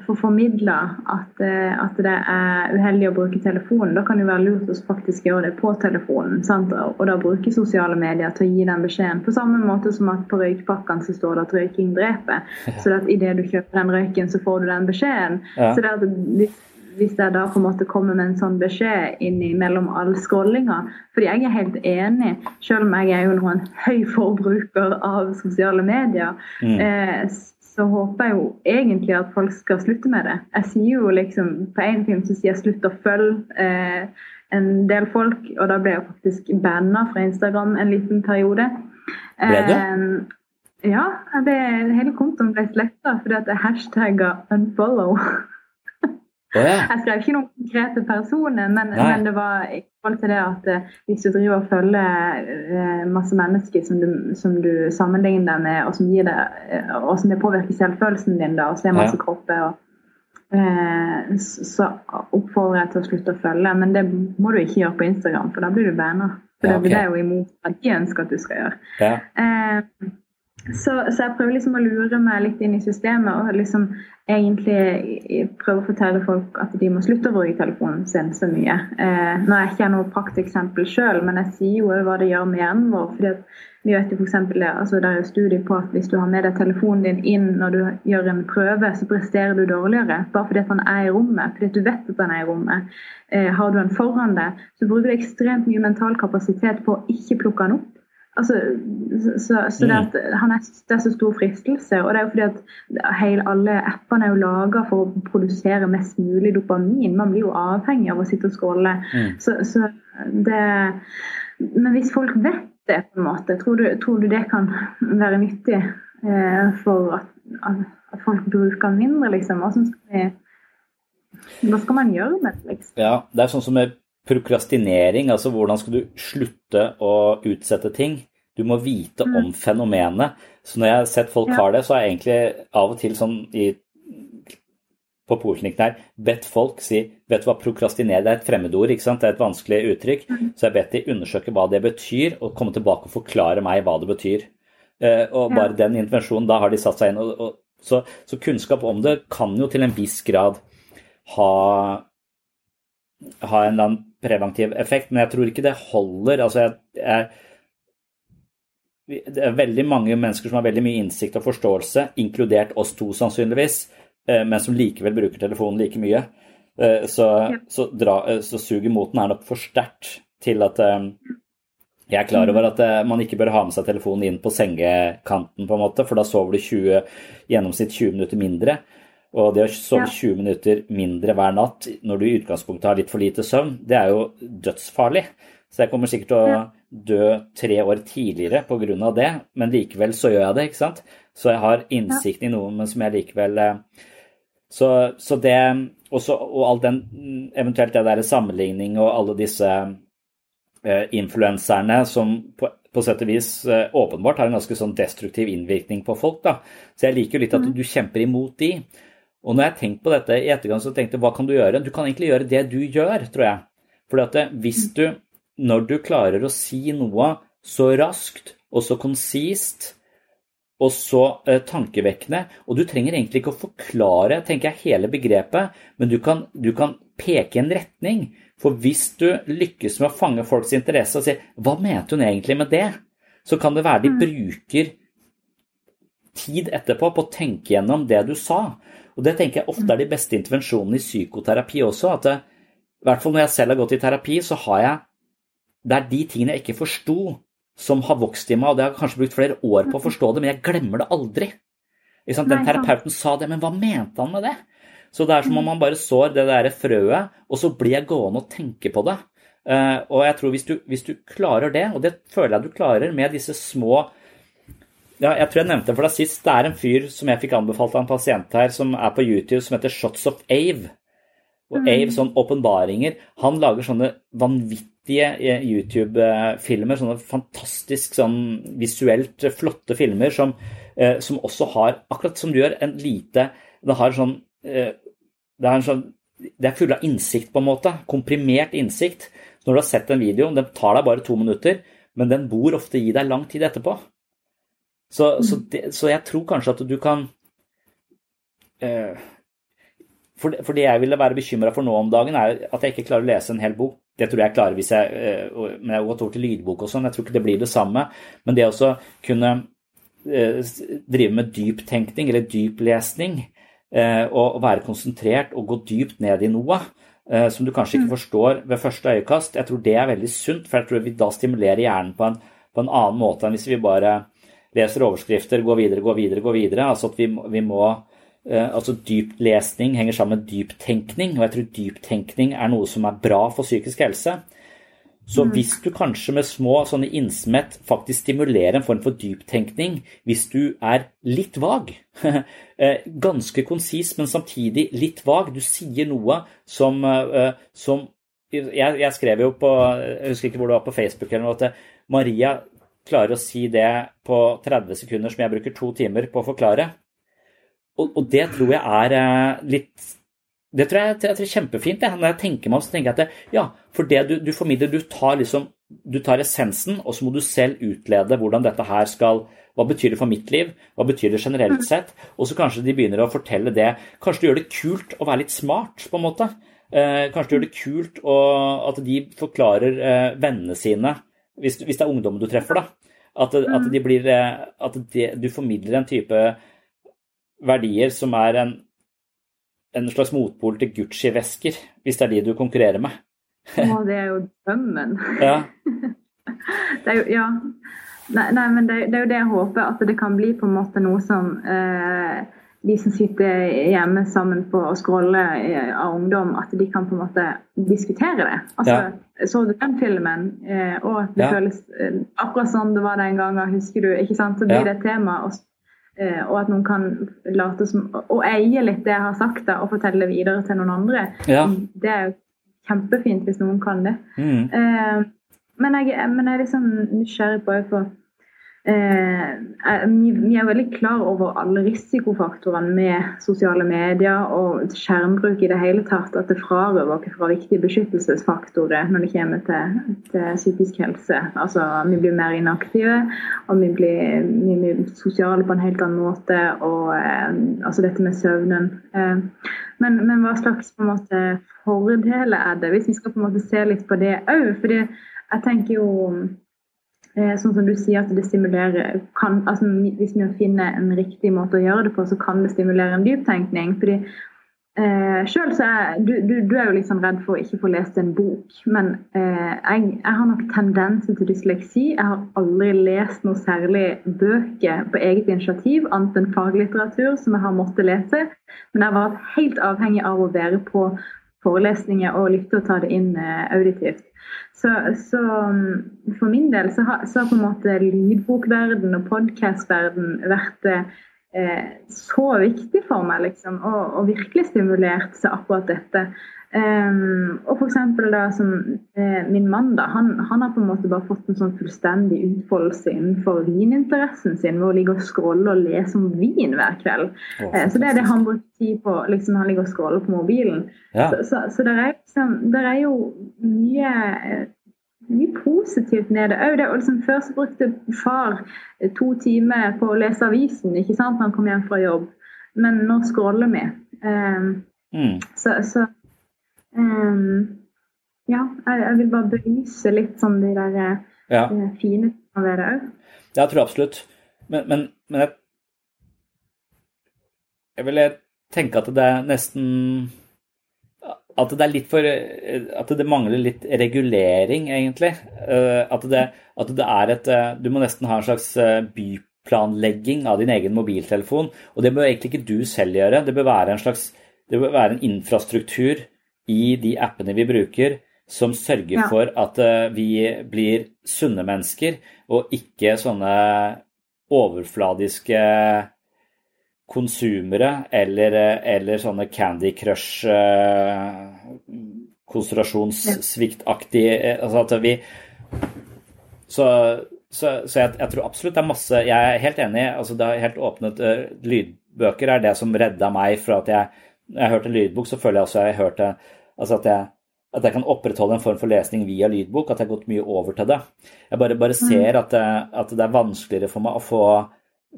A: få formidla at, eh, at, det er uheldig å bruke telefonen. Da kan det være lurt å faktisk gjøre det på telefonen. Sant? Og da bruke sosiale medier til å gi den beskjeden. På samme måte som at på røykpakkene så står det at røyking dreper. Så at idet du kjøper den røyken, så får du den beskjeden. Ja. Så det at hvis, hvis jeg da på en måte kommer med en sånn beskjed mellom all scrollinga Fordi jeg er helt enig, selv om jeg er jo en høy forbruker av sosiale medier. Mm. Eh, så håper jeg jo egentlig at folk skal slutte med det. Jeg sier jo liksom På én film så sier jeg 'slutt å følge' eh, en del folk, og da ble jeg faktisk banna fra Instagram en liten periode.
B: Ble du?
A: Eh, ja, det, hele kontoen ble sletta fordi at jeg hashtagga 'unfollow'. Ja. Jeg skrev ikke noen konkrete personer, men, men, det var i forhold til det at uh, hvis du driver og følger uh, masse mennesker som du, som du, sammenligner deg med, og som, det, uh, og som det påvirker selvfølelsen din, da, og ser masse ja. kropper, og, så oppfordrer jeg til å slutte å følge. Men det må du ikke gjøre på Instagram, for da blir du banna. For ja, okay. det er jo imot at de ønsker at du skal gjøre. Ja. Så, så, jeg prøver liksom å lure meg litt inn i systemet og liksom egentlig prøve å fortelle folk at de må slutte å bruke telefonen sin så mye. Eh, nå er jeg ikke noe prakteksempel sjøl, men jeg sier jo hva det gjør med hjernen vår. fordi vi vet for eksempel, altså Det er jo studier på at hvis du har med deg telefonen din inn når du gjør en prøve, så presterer du dårligere. Bare fordi at han er i rommet. Fordi at du vet at han er i rommet. Eh, har du han foran deg, så bruker du ekstremt mye mental kapasitet på å ikke plukke han opp. Altså, så, så det, mm. at han er, det er så stor fristelse. Og det er jo fordi at hele, alle appene er jo laga for å produsere mest mulig dopamin. Man blir jo avhengig av å sitte og skåle. Mm. Så, så, det Men hvis folk vet det, på en måte, tror du, tror du det kan være nyttig eh, for at, at, folk bruker mindre, liksom? Hva vi, hva skal man gjøre med det? Liksom?
B: Ja, det er sånn som med prokrastinering, altså hvordan skal du slutte å utsette ting? Du må vite mm. om fenomenet. Så når jeg har sett folk ja. har det, så har jeg egentlig av og til sånn i, på poliklinikken her bedt folk si Vet du hva prokrastinere Det er et fremmedord, ikke sant? Det er et vanskelig uttrykk. Mm. Så jeg har bedt de undersøke hva det betyr, og komme tilbake og forklare meg hva det betyr. Uh, og bare ja. den intervensjonen, da har de satt seg inn. Og, og, så, så kunnskap om det kan jo til en viss grad ha ha en eller annen preventiv effekt, men jeg tror ikke det holder. Altså, jeg, jeg, det er veldig mange mennesker som har veldig mye innsikt og forståelse, inkludert oss to sannsynligvis, eh, men som likevel bruker telefonen like mye. Så, så, så, dra, eh, så suget mot den er nok for sterkt til at jeg er klar over at man ikke bør ha med seg telefonen inn på sengekanten, på en måte, for da sover du 20, gjennomsnitt 20 minutter mindre. Og det å sove ja. 20 minutter mindre hver natt når du i utgangspunktet har litt for lite søvn, det er jo dødsfarlig. Så jeg kommer sikkert til å dø tre år tidligere pga. det, men likevel så gjør jeg det, ikke sant. Så jeg har innsikt i noe, men som jeg likevel eh, Så, så det også, Og all den eventuelt det der sammenligning og alle disse uh, influenserne som på, på sett og vis uh, åpenbart har en ganske sånn destruktiv innvirkning på folk, da. Så jeg liker jo litt at mm. du kjemper imot de. Og når jeg tenkte på dette i ettergang, så tenkte jeg hva kan du gjøre? Du kan egentlig gjøre det du gjør, tror jeg. Fordi at eh, hvis du, når du klarer å si noe så raskt og så konsist og så eh, tankevekkende, og du trenger egentlig ikke å forklare tenker jeg, hele begrepet, men du kan, du kan peke en retning. For hvis du lykkes med å fange folks interesse og si 'hva mente hun egentlig med det', så kan det være de mm. bruker tid etterpå på å tenke gjennom det du sa. Og det tenker jeg ofte er de beste intervensjonene i psykoterapi også. at det, i hvert fall når jeg selv har gått i terapi, så har jeg Det er de tingene jeg ikke forsto, som har vokst i meg, og det har jeg kanskje brukt flere år på å forstå det, men jeg glemmer det aldri. Den terapeuten sa det, men hva mente han med det? Så det er som om man bare sår det der frøet, og så blir jeg gående og tenke på det. Uh, og jeg tror hvis du, hvis du, klarer det, og det føler jeg du klarer med disse små ja, Jeg tror jeg nevnte for deg sist. Det er en fyr som jeg fikk anbefalt av en pasient her, som er på YouTube, som heter Shots of Ave. Og mm. Ave, sånn åpenbaringer. Han lager sånne vanvittige eh, YouTube-filmer. Sånne fantastisk sånn visuelt flotte filmer som, uh, som også har, akkurat som du gjør, en lite Det har sånn uh, det er, sånn, det er full av innsikt, på en måte. Komprimert innsikt. Når du har sett en video, den tar deg bare to minutter, men den bor ofte i deg lang tid etterpå. Så, mm. så, det, så jeg tror kanskje at du kan uh, for, det, for, det jeg ville være bekymra for nå om dagen, er at jeg ikke klarer å lese en hel bok. Det tror jeg jeg klarer hvis jeg uh, Men jeg har gått over til lydbok og sånn. Jeg tror ikke det blir det samme. Men det å kunne uh, drive med dyptenkning eller dyplesning lesning, og være konsentrert og gå dypt ned i noe eh, som du kanskje ikke mm. forstår ved første øyekast. Jeg tror det er veldig sunt, for jeg tror vi da stimulerer hjernen på en, på en annen måte enn hvis vi bare leser overskrifter, går videre, går videre, går videre. Altså at vi, vi må eh, altså Dyplesning henger sammen med dyptenkning, og jeg tror dyptenkning er noe som er bra for psykisk helse. Så mm. hvis du kanskje med små sånne innsmett faktisk stimulerer en form for dyptenkning, hvis du er litt vag, eh, ganske konsis, men samtidig litt vag, du sier noe som, eh, som jeg, jeg, skrev jo på Jeg husker ikke hvor det var på Facebook eller noe, at Maria klarer å si det på 30 sekunder som jeg bruker to timer på å forklare. Og, og det tror jeg er eh, litt det tror jeg, jeg tror er kjempefint. Jeg. Når jeg tenker meg om, så tenker jeg at det, ja, for det du, du, formidler, du tar liksom du tar essensen, og så må du selv utlede hvordan dette her skal Hva betyr det for mitt liv? Hva betyr det generelt mm. sett? Og så kanskje de begynner å fortelle det. Kanskje du gjør det kult å være litt smart, på en måte. Eh, kanskje du gjør det kult å, at de forklarer eh, vennene sine, hvis, hvis, det er ungdom du treffer, da. At, at, mm. de blir, eh, at de, du formidler en type verdier som er en en slags motpol til Gucci-vesker, hvis det er de du konkurrerer med.
A: Å, det er jo drømmen.
B: Ja.
A: det er jo, ja. Nei, nei men det, det, er jo det jeg håper, at det kan bli på en måte noe som eh, de som sitter hjemme sammen på å scrolle eh, av ungdom, at de kan på en måte diskutere det. Altså, ja. Så du den filmen, eh, og at det ja. føles eh, akkurat sånn det var den gangen, husker du? ikke sant? Så blir ja. det et tema. og Eh, og at noen kan late som Og eie litt det jeg har sagt, da, og fortelle det videre til noen andre.
B: Ja.
A: Det er jo kjempefint hvis noen kan det.
B: Mm.
A: Eh, men, jeg, men, jeg, er liksom nysgjerrig på Eh, vi er veldig klar over alle risikofaktorene med sosiale medier og skjermbruk i det hele tatt. At det frarøver oss fra viktige beskyttelsesfaktorer når det kommer til, til, psykisk helse. Altså, Vi blir mer inaktive, og vi blir, vi blir sosiale på en helt annen måte. Og eh, altså dette med søvnen. Eh, men, men, hva slags måte fordeler er det, hvis vi skal på en måte se litt på det òg? Jeg tenker jo Eh, sånn som du sier at det stimulerer kan, altså Hvis vi finner en riktig måte å gjøre det på, så kan det stimulere en dyptenkning. fordi eh, selv så er, du, du, du, er jo liksom redd for å ikke få lest en bok. Men eh, jeg, jeg, har nok tendenser til dysleksi. Jeg har aldri lest noe særlig bøker på eget initiativ, annet enn faglitteratur som jeg har måttet lese. Men jeg har vært helt avhengig av å være på forelesninger og lytte og ta det inn eh, auditivt. Så, så, um, for min del så har, så har på en måte lydbokverden og podkastverden vært eh, så viktig for meg, liksom, og, og virkelig stimulert til akkurat dette. Um, og for eksempel da som eh, min mann, da, han, han, har på en måte bare fått en sånn fullstendig utfoldelse innenfor vininteressen sin ved å ligge og scrolle og lese om vin hver kveld. Oh, eh, så det er det han bruker tid på liksom han ligger og scroller på mobilen.
B: Ja.
A: Så, så, så det, er, liksom, er jo mye mye positivt med det det Liksom, før så brukte far to timer på å lese avisen ikke sant, når han kom hjem fra jobb, men nå scroller vi. Um,
B: mm.
A: så, så Um, ja, jeg, jeg, vil bare belyse litt sånn de der eh, ja. de fine tingene ved det òg.
B: Jeg tror absolutt. Men, men, men jeg, jeg vil tenke at det er nesten At det er litt for At det mangler litt regulering, egentlig. Uh, at det, at det er et Du må nesten ha en slags byplanlegging av din egen mobiltelefon. Og det bør egentlig ikke du selv gjøre. Det bør være en slags det bør være en infrastruktur i de appene vi bruker, som sørger ja. for at uh, vi blir sunne mennesker, og ikke sånne overfladiske konsumere eller, eller sånne Candy Crush uh, konsentrasjonssviktaktig altså at vi Så, så, så jeg, jeg, tror absolutt det er masse Jeg er helt enig. altså Det er helt åpnet Lydbøker er det som redda meg fra at jeg Når jeg hørte lydbok, så føler jeg også jeg hørte altså at jeg at jeg kan opprettholde en form for lesning via lydbok, at jeg har gått mye over til det. Jeg bare, bare ser at det, at det, er vanskeligere for meg å få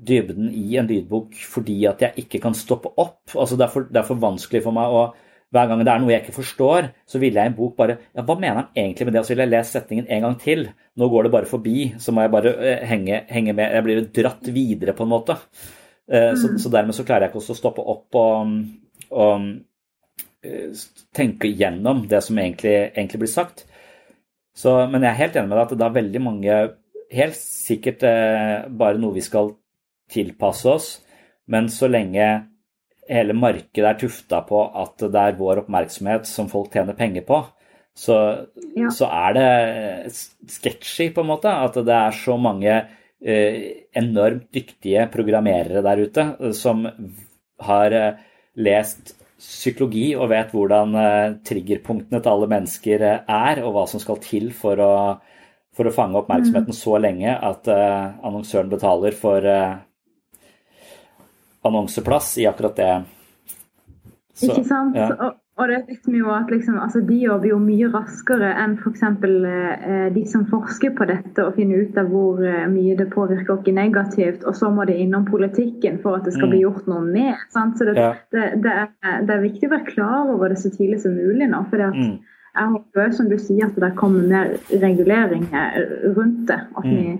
B: dybden i en lydbok fordi at jeg ikke kan stoppe opp. Altså det, er for, det er for vanskelig for meg å hver gang det er noe jeg ikke forstår, så vil jeg i en bok bare ja, Hva mener han egentlig med det? Og så vil jeg lese setningen en gang til. Nå går det bare forbi, så må jeg bare uh, henge, henge, med. Jeg blir dratt videre, på en måte. Mm. så, så, dermed så klarer jeg ikke også å stoppe opp og, og uh, tenke gjennom det som egentlig, egentlig blir sagt. Så, men jeg er helt enig med deg at det er veldig mange Helt sikkert bare noe vi skal tilpasse oss, men så lenge hele markedet er tufta på at det er vår oppmerksomhet som folk tjener penger på, så, ja. så er det sketchy, på en måte. At det er så mange eh, enormt dyktige programmerere der ute eh, som har eh, lest psykologi og vet hvordan eh, triggerpunktene til alle mennesker eh, er, og hva som skal til for å, for å fange oppmerksomheten mm. så lenge at eh, annonsøren betaler for annonseplass i akkurat det.
C: Så, Ikke sant? Ja. Og, det vet vi jo at liksom, altså, de jobber jo mye raskere enn f.eks. Eh, de som forsker på dette og finner ut av hvor eh, mye det påvirker oss negativt, og så må det innom politikken for at det skal mm. bli gjort noe med. Sant? Så det, ja. det, det, er, det, er, viktig å være klar over det så tidlig som mulig nå. for mm. jeg håper som du sier at det kommer mer regulering rundt det. At mm. vi,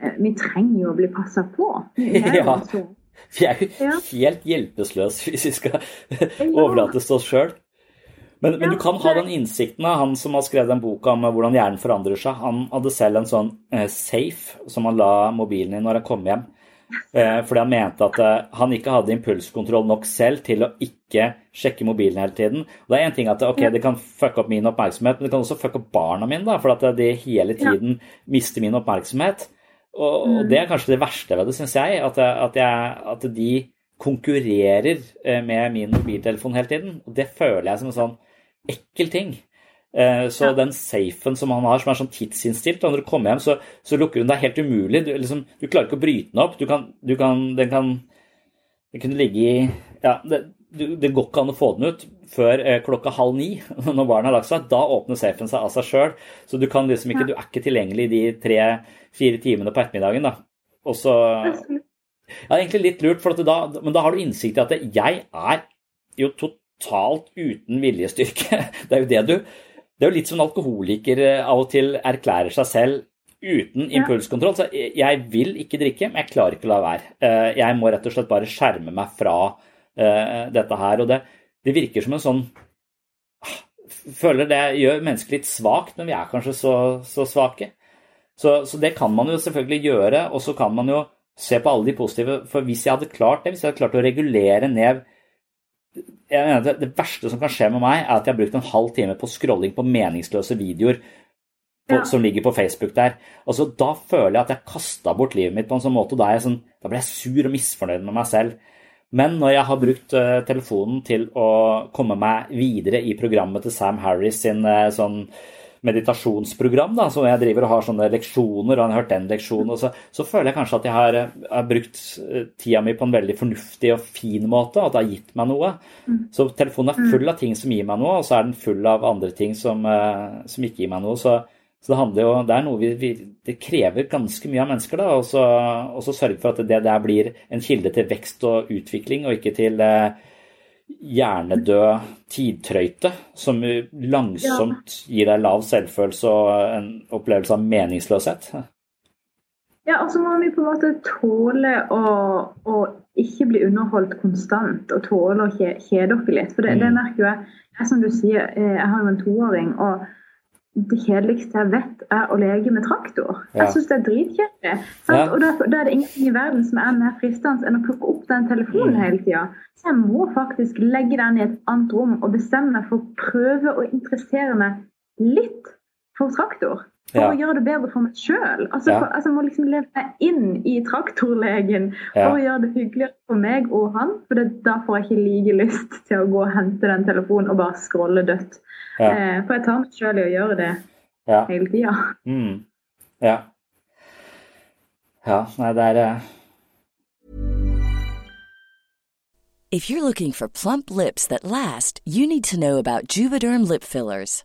C: eh, vi trenger jo å bli passa på.
B: ja. Vi er jo ja. helt hjelpeløse hvis vi skal overlates til oss sjøl. Men, men, du kan ha den innsikten av han som har skrevet den boka om hvordan hjernen forandrer seg. Han hadde selv en sånn eh, safe som han la mobilen i når han kom hjem. Eh, fordi han mente at eh, han ikke hadde impulskontroll nok selv til å ikke sjekke mobilen hele tiden. Og det er en ting at ok, det kan fucke opp min oppmerksomhet, men det kan også fucke opp barna mine. da, For at de hele tiden mister min oppmerksomhet. Og, og, mm. det er kanskje det verste ved det, syns jeg. At, at, jeg. at, de konkurrerer eh, med min mobiltelefon hele tiden. Og det føler jeg som en sånn ekkel ting. Eh, så ja. den safen som han har, som er sånn tidsinnstilt, og når du kommer hjem, så, så lukker hun. Er helt umulig. Du, liksom, du, klarer ikke å bryte den opp. Du kan, du kan, den kan Den kunne ligge i Ja, det, det går ikke an å få den ut før eh, klokka halv ni når barnet har lagt seg. Da åpner safen seg av seg sjøl. Så du kan liksom ikke, du er ikke tilgjengelig de tre-fire timene på ettermiddagen. da. Og så Ja, egentlig litt lurt, da, men da har du innsikt i at jeg er jo totalt uten viljestyrke. Det er jo det du Det er jo litt som en alkoholiker eh, av og til erklærer seg selv uten impulskontroll. Så jeg vil ikke drikke, men jeg klarer ikke å la være. Eh, jeg må rett og slett bare skjerme meg fra dette her. Og det, det virker som en sånn Føler det gjør mennesket litt svakt, men vi er kanskje så, så svake. Så, så, det kan man jo selvfølgelig gjøre, og så kan man jo se på alle de positive. For hvis jeg hadde klart det, hvis jeg hadde klart å regulere ned jeg mener det, det verste som kan skje med meg, er at jeg har brukt en halv time på scrolling på meningsløse videoer på, ja. som ligger på Facebook der. Altså, da føler jeg at jeg kasta bort livet mitt på en sånn måte. Da, sånn, da blir jeg sur og misfornøyd med meg selv. Men når jeg har brukt uh, telefonen til å komme meg videre i programmet til Sam Harris sin uh, sånn meditasjonsprogram, da, som jeg driver og har sånne leksjoner, og han har hørt den leksjonen, så, så, føler jeg kanskje at jeg har, eh, har, brukt tida mi på en veldig fornuftig og fin måte, at det har gitt meg noe. Mm. Så telefonen er full av ting som gir meg noe, og så er den full av andre ting som, som ikke gir meg noe. så så det handler jo, det er noe vi, vi Det krever ganske mye av mennesker, da. Og så sørge for at det der blir en kilde til vekst og utvikling, og ikke til eh, hjernedød tidtrøyte som langsomt gir deg lav selvfølelse og en opplevelse av meningsløshet.
C: Ja, og så må vi på en måte tåle å, å ikke bli underholdt konstant, og tåle å kjede oss litt. For det, det mm. merker jo jeg. jeg. Som du sier, eh, jeg har jo en toåring. og det kjedeligste jeg vet, er å leke med traktor. Ja. Jeg syns det er dritkjedelig. Ja. Og da, da, er det ingenting i verden som er mer fristende enn å plukke opp den telefonen mm. hele tida. Så jeg må faktisk legge den i et annet rom og bestemme meg for å prøve å interessere meg litt for traktor. For ja. å gjøre det bedre for meg sjøl. Altså, ja. altså, jeg må liksom leve meg inn i traktorlegen for å gjøre det hyggeligere for meg og han. For det, da får jeg ikke like lyst til å gå og hente den telefonen og bare scrolle dødt. Ja. Eh, for jeg tar meg sjøl i å gjøre det ja. hele tida.
B: Mm. Ja. Ja, nei, det er uh...
D: If you're looking for plump lips that last, you need to know about Juvederm lip fillers.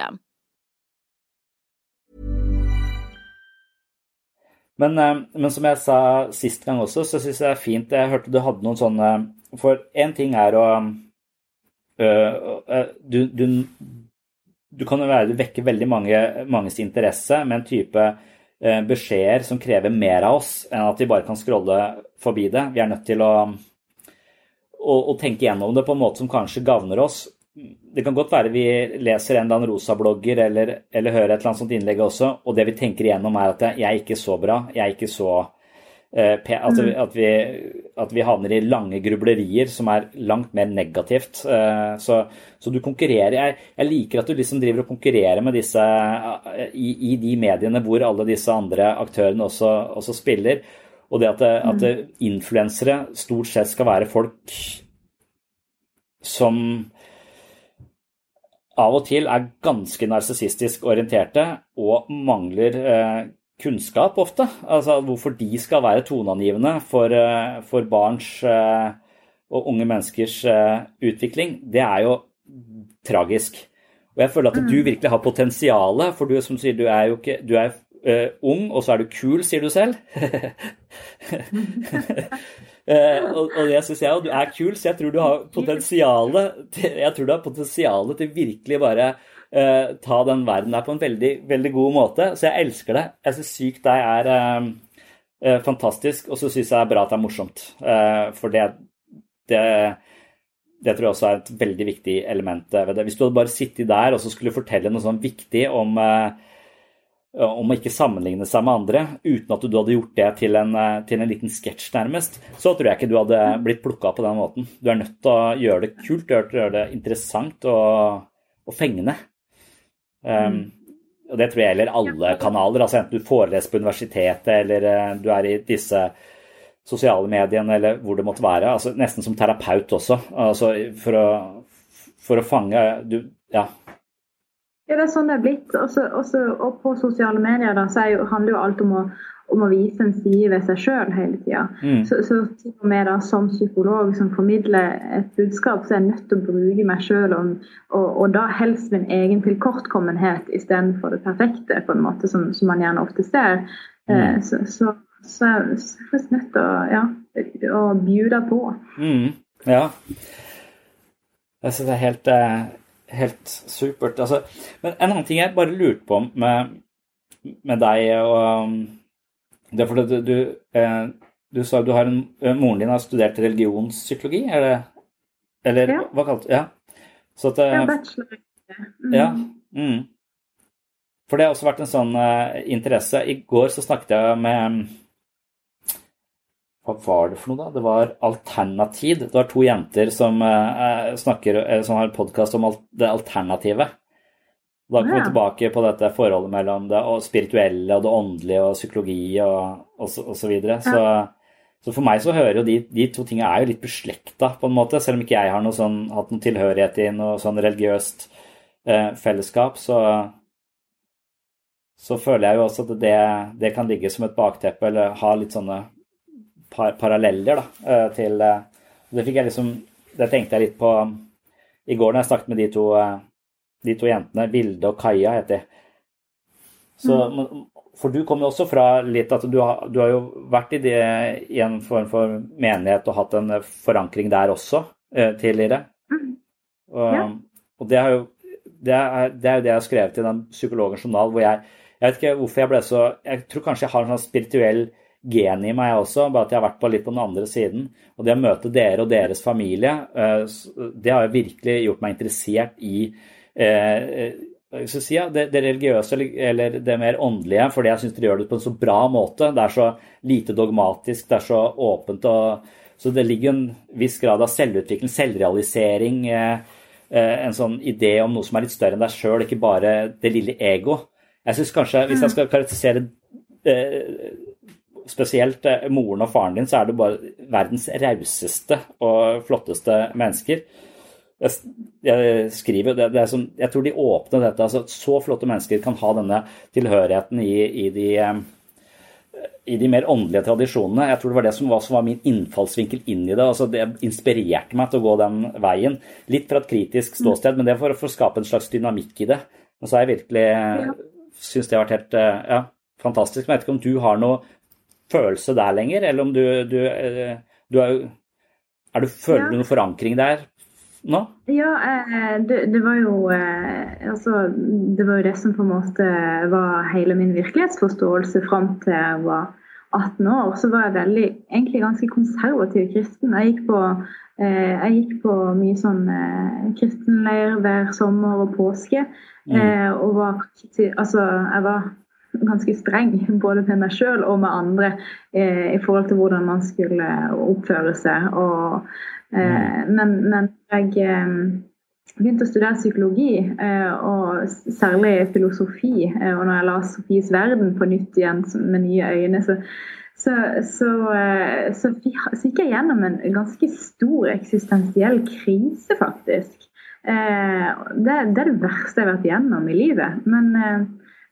B: Men, eh, men, som jeg sa sist gang også, så syns jeg det er fint Jeg hørte du hadde noen sånne For én ting er å øh, du, du, du, kan jo være du vekker veldig mange, manges interesse med en type øh, beskjeder som krever mer av oss enn at vi bare kan scrolle forbi det. Vi er nødt til å, å, å tenke gjennom det på en måte som kanskje gagner oss det kan godt være vi leser en eller annen rosa-blogger eller, eller, hører et eller annet sånt innlegg også, og det vi tenker igjennom er at jeg er ikke så bra, jeg er ikke så uh, altså, at, vi, at, vi, havner i lange grublerier som er langt mer negativt. Uh, så, så, du konkurrerer jeg, jeg, liker at du liksom driver og konkurrerer med disse uh, i, i, de mediene hvor alle disse andre aktørene også, også spiller. Og det at, at mm. influensere stort sett skal være folk som av og til er ganske narsissistisk orienterte og mangler eh, kunnskap ofte. Altså hvorfor de skal være toneangivende for, eh, for barns eh, og unge menneskers eh, utvikling, det er jo tragisk. Og jeg føler at du mm. virkelig har potensialet, for du som sier du er jo ikke du er ung, og så er du kul, sier du selv. Uh, og, og, det syns jeg, og du er kul, så jeg tror du har potensialet til, jeg tror du har potensialet til virkelig bare eh, ta den verden der på en veldig, veldig god måte. Så jeg elsker det. Jeg syns sykt deg er eh, fantastisk, og så syns jeg det er bra at det er morsomt. for det, det, det tror jeg også er et veldig viktig element ved det. Hvis du hadde bare sittet der og så skulle fortelle noe sånn viktig om om å ikke sammenligne seg med andre, uten at du hadde gjort det til en, til en liten sketsj, nærmest, så tror jeg ikke du hadde blitt plukka på den måten. Du er nødt til å gjøre det kult, du er nødt til å gjøre det interessant og, og fengende. Um, og det tror jeg gjelder alle kanaler, altså enten du foreleser på universitetet eller uh, du er i disse sosiale mediene eller hvor det måtte være. altså Nesten som terapeut også, altså for å, for å fange du, Ja,
A: ja, det er sånn det er blitt. Også, også, og på sosiale medier da, så jo, handler jo alt om å, om å, vise en side ved seg sjøl hele tida. Mm. Så, så til og med da, som psykolog som formidler et budskap, så er jeg nødt til å bruke meg sjøl, og, og, og, da helst min egen tilkortkommenhet istedenfor det perfekte, på en måte som, som man gjerne ofte ser. Mm. Eh, så, så, så, jeg er jeg nødt til å, ja, å bjude på.
B: Mm. Ja. Synes det er helt eh helt supert. Altså, men en annen ting jeg bare lurte på med, med deg og um, Det er fordi du, du, eh, du sa du har en, eh, moren din har studert religionspsykologi, er det Eller ja. hva kalte ja.
A: Så at, ja, bachelor.
B: Mm. Ja. Mm. For det har også vært en sånn interesse. I går så snakket jeg med hva var det for noe, da? Det var Alternativ. Det var to jenter som, eh, snakker, eh, som har en podkast om alt, det alternative. Da kommer vi tilbake på dette forholdet mellom det spirituelle og det åndelige og psykologi og, og, så, og så videre. Så, så, for meg så hører jo de, de to tingene er jo litt beslekta, på en måte. Selv om ikke jeg har noe sånn, hatt noen tilhørighet i noe sånn religiøst eh, fellesskap, så, så føler jeg jo også at det, det kan ligge som et bakteppe, eller ha litt sånne par paralleller da, eh, til eh, Det fikk jeg liksom Det tenkte jeg litt på i går når jeg snakket med de to, eh, de to jentene. Vilde og Kaja heter de. Så, mm. For du kommer jo også fra litt at du har, du har jo vært i, det, i, en form for menighet og hatt en forankring der også tidligere. Mm. Og, ja. og det, jo, det, er, det, er, jo det jeg har skrevet i den psykologens journal, hvor jeg Jeg vet ikke hvorfor jeg ble så Jeg tror kanskje jeg har en sånn spirituell gen i meg også, bare at jeg har vært på litt på den andre siden. Og det å møte dere og deres familie, eh, det har virkelig gjort meg interessert i eh, si, det, det, religiøse eller det mer åndelige, fordi jeg syns dere gjør det på en så bra måte. Det er så lite dogmatisk, det er så åpent. Og, så det ligger en viss grad av selvutvikling, selvrealisering, eh, en sånn idé om noe som er litt større enn deg sjøl, ikke bare det lille ego. Jeg synes kanskje, Hvis jeg skal karakterisere spesielt eh, moren og faren din, så er du bare verdens rauseste og flotteste mennesker. Jeg, jeg skriver, det, det som, jeg tror de åpner dette. altså Så flotte mennesker kan ha denne tilhørigheten i, i, de, eh, i de mer åndelige tradisjonene. Jeg tror det var det som var, som var min innfallsvinkel inn i det. altså Det inspirerte meg til å gå den veien. Litt fra et kritisk ståsted, men det for, for å skape en slags dynamikk i det. Og så har jeg virkelig ja. syns det har vært helt eh, ja, fantastisk. Men jeg vet ikke om du har noe følelse der lenger, eller om du, du, eh, du er, er du, Føler ja. du noen forankring der nå?
A: Ja, eh, det, det, var jo eh, altså, Det var jo det som på en måte var hele min virkelighetsforståelse fram til jeg var 18 år. Så var jeg veldig, egentlig ganske konservativ kristen. Jeg gikk på, jeg gikk på mye sånn kristenleir hver sommer og påske. Mm. og var altså, jeg var ganske streng både med meg sjøl og med andre eh, i forhold til hvordan man skulle oppføre seg. Og, eh, mm. men, men, jeg eh, begynte å studere psykologi, eh, og særlig filosofi. Eh, og når jeg la Sofies verden på nytt igjen med nye øyne, så, så, så, eh, så gikk jeg gjennom en ganske stor eksistensiell krise, faktisk. Det, det, er det verste jeg har vært gjennom i livet. Men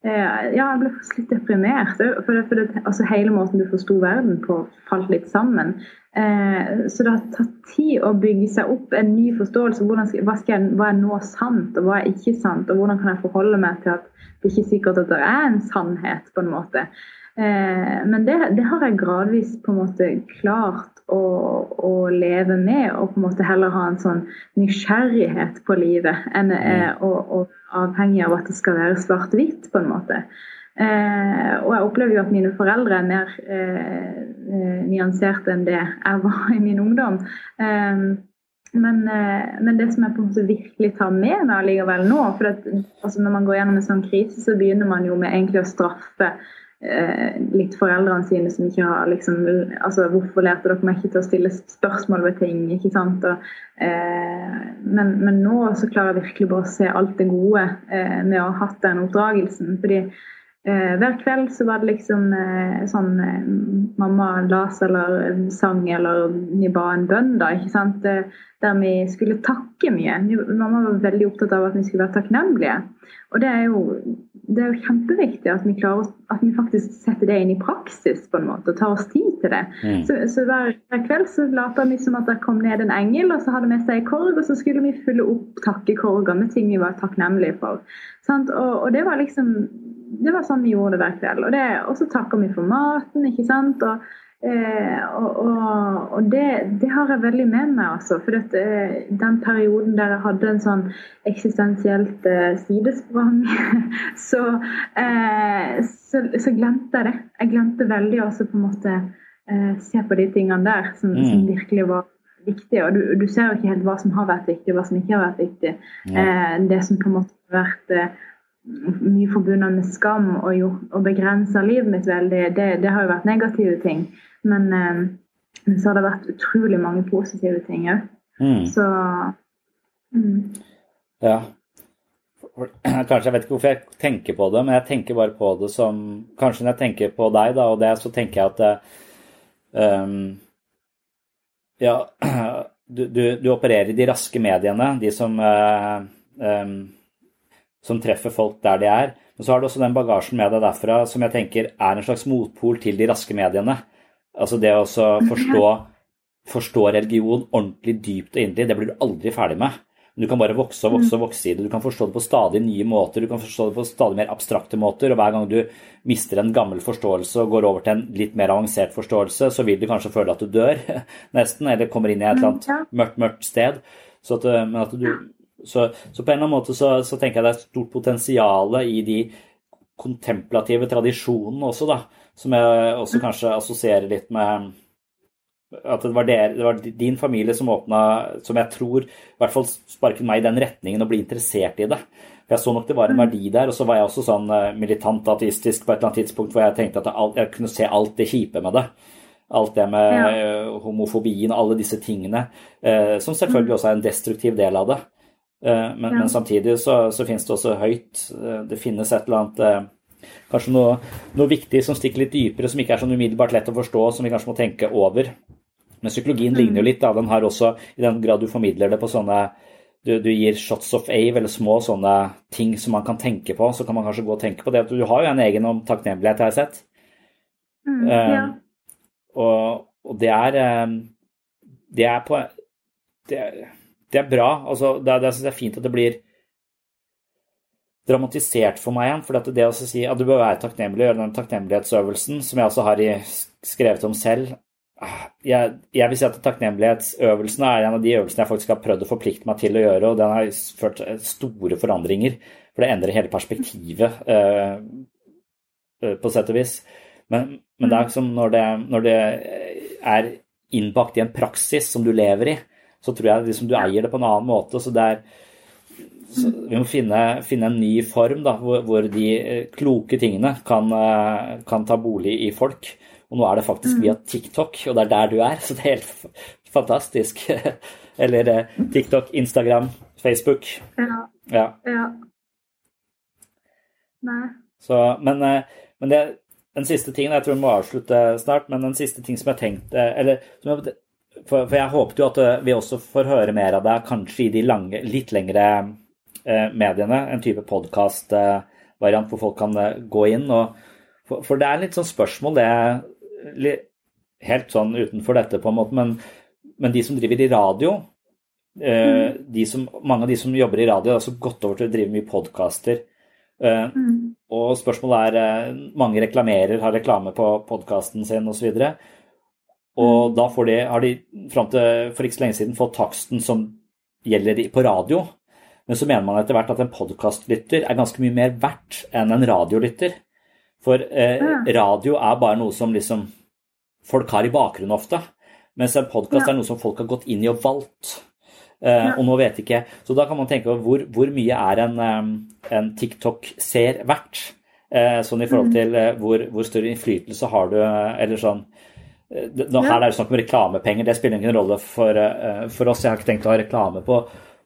A: ja, jeg ble litt deprimert. For, det, for det, altså hele måten du forsto verden på, falt litt sammen. Eh, så det har tatt tid å bygge seg opp en ny forståelse. Hvordan, hva, jeg, hva, er nå sant, og hva er ikke sant? Og hvordan kan jeg forholde meg til at det ikke er sikkert at det er en sannhet, på en måte. Eh, men det, det, har jeg gradvis på en måte klart å, å, leve med, og på en måte heller ha en sånn nysgjerrighet på livet enn mm. å, å avhengig av at det skal være svart-hvitt, på en måte. Eh, og jeg opplever jo at mine foreldre er mer eh, eh nyanserte enn det jeg var i min ungdom. Eh, men, men, det som jeg på en måte virkelig tar med meg allikevel nå for at, altså Når man går gjennom en sånn krise, så begynner man jo med egentlig å straffe eh, litt foreldrene sine som ikke har liksom altså Hvorfor lærte dere meg ikke til å stille spørsmål ved ting? ikke sant? Og, eh, men, men, nå så klarer jeg virkelig bare å se alt det gode eh, med å ha hatt den oppdragelsen. fordi eh, hver kveld så var det liksom eh, sånn eh, Mamma las eller sang eller vi ba en bønn, da. ikke sant? der vi skulle takke mye. Mamma var veldig opptatt av at vi skulle være takknemlige. Og det er jo det er jo kjempeviktig at vi, klarer, at vi faktisk setter det inn i praksis på en måte, og tar oss tid til det. Mm. Så, så hver, hver, kveld så lata vi som at det kom ned en engel, og så hadde med seg korg, og så skulle vi fylle opp takkekorger med ting vi var takknemlige for. Og, og, det var liksom det var sånn vi gjorde det hver kveld. Og, så takker vi for maten, ikke sant. Og, Eh, og, og, og det, det, har jeg veldig med meg, altså. For dette, eh, den perioden der jeg hadde en sånn eksistensielt eh, sidesprang, så, eh, så, så, glemte jeg det. Jeg glemte veldig også på en måte eh, se på de tingene der som, mm. som virkelig var viktige. Og du, du, ser jo ikke helt hva som har vært viktig, og hva som ikke har vært viktig. Eh, det som på en måte har vært mye forbundet med skam og, og begrensa livet mitt veldig, det, det, har jo vært negative ting. Men eh, så har det vært utrolig mange positive ting òg. Mm. Så mm.
B: Ja. Kanskje jeg vet ikke hvorfor jeg tenker på det, men jeg tenker bare på det som Kanskje når jeg tenker på deg, da, og det, så tenker jeg at um, Ja, du, du, du, opererer i de raske mediene, de som uh, um, som treffer folk der de er. Men så har du også den bagasjen med deg derfra som jeg tenker er en slags motpol til de raske mediene. Altså det å forstå, forstå religion ordentlig dypt og inderlig, det blir du aldri ferdig med. Du kan bare vokse og vokse og vokse i det. Du kan forstå det på stadig nye måter, du kan forstå det på stadig mer abstrakte måter. Og hver gang du mister en gammel forståelse og går over til en litt mer avansert forståelse, så vil du kanskje føle at du dør, nesten, eller kommer inn i et eller annet mørkt, mørkt sted. Så at, men at du, så, så, på en eller annen måte så, så, tenker jeg det er stort potensial i de kontemplative tradisjonene også, da. Som jeg også kanskje assosierer litt med at det var, der, det var din familie som åpna Som jeg tror i hvert fall sparket meg i den retningen og ble interessert i det. For Jeg så nok det var en verdi der. Og så var jeg også sånn eh, militant ateistisk på et eller annet tidspunkt hvor jeg tenkte at jeg, jeg kunne se alt det kjipe med det. Alt det med ja. homofobien og alle disse tingene. Eh, som selvfølgelig også er en destruktiv del av det. Eh, men, ja. men, samtidig så, så, finnes det også høyt eh, Det finnes et eller annet eh, Kanskje noe, noe, viktig som stikker litt dypere, som ikke er sånn umiddelbart lett å forstå, som vi kanskje må tenke over. Men psykologien mm. ligner jo litt. Da. Den har også, i den grad du formidler det på sånne du, du, gir shots of A, eller små sånne ting som man kan tenke på, så kan man kanskje gå og tenke på det. Du har jo en egen om takknemlighet, har jeg sett. Mm, ja. og, og, det er Det er på det er, det er bra. Altså, det, det, jeg er fint at det blir dramatisert for meg igjen. For det å si at du bør være takknemlig og gjøre den takknemlighetsøvelsen, som jeg også har skrevet om selv ah, jeg, jeg, vil si at Takknemlighetsøvelsen er en av de øvelsene jeg faktisk har prøvd å forplikte meg til å gjøre, og den har ført store forandringer. For det endrer hele perspektivet, eh, på sett og vis. Men, men det er som når det, når det er innbakt i en praksis som du lever i, så tror jeg liksom du eier det på en annen måte. så det er så vi må finne, finne, en ny form da, hvor, hvor, de eh, kloke tingene kan, eh, kan, ta bolig i folk. Og nå er det faktisk via mm. TikTok, og det er der du er, så det er helt fantastisk. Eller eh, TikTok, Instagram, Facebook.
A: Ja. ja. ja. Nei.
B: Så, men, men det, den siste tingen, jeg tror vi må avslutte snart, men den siste ting som jeg tenkte Eller som jeg for, for, jeg håpet jo at eh, vi også får høre mer av deg kanskje i de lange, litt lengre eh, mediene. En type podkastvariant eh, hvor folk kan eh, gå inn. Og, for, for, det er litt sånn spørsmål, det Helt sånn utenfor dette, på en måte, men, men de som driver i radio eh, mm. som, Mange av de som jobber i radio, har også gått over til å drive mye podkaster. Uh, mm. Og spørsmålet er Mange reklamerer, har reklame på podkasten sin osv. Og mm. da de, har de fram til for ikke så lenge siden fått taksten som gjelder på radio. Men så mener man etter hvert at en podkastlytter er ganske mye mer verdt enn en radiolytter. For eh, radio er bare noe som liksom folk har i bakgrunnen ofte. Mens en podkast ja. er noe som folk har gått inn i og valgt. Uh, og nå vet ikke. Så da kan man tenke på hvor, hvor mye er en, um, en TikTok-ser verdt? Eh, sånn i forhold mm. til uh, hvor, hvor, større innflytelse har du, eller sånn nå, Her er det snakk om reklamepenger, det spiller ingen rolle for, for, oss. Jeg har ikke tenkt å ha reklame på,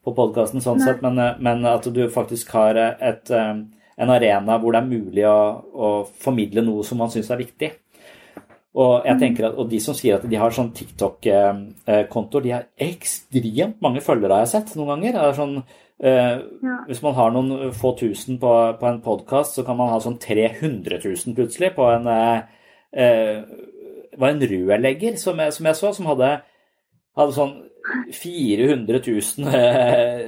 B: på podkasten sånn sett, men, men, at du faktisk har et, en arena hvor det er mulig å, å formidle noe som man syns er viktig. Og jeg mm. tenker at, og de som sier at de har sånn TikTok-konto, de har ekstremt mange følgere, har jeg sett noen ganger. Det er sånn, eh, ja. Hvis man har noen få tusen på, på en podkast, så kan man ha sånn 300 000 plutselig på en eh, eh, var en rørlegger som jeg, som jeg, så, som hadde, hadde sånn 400 000 eh,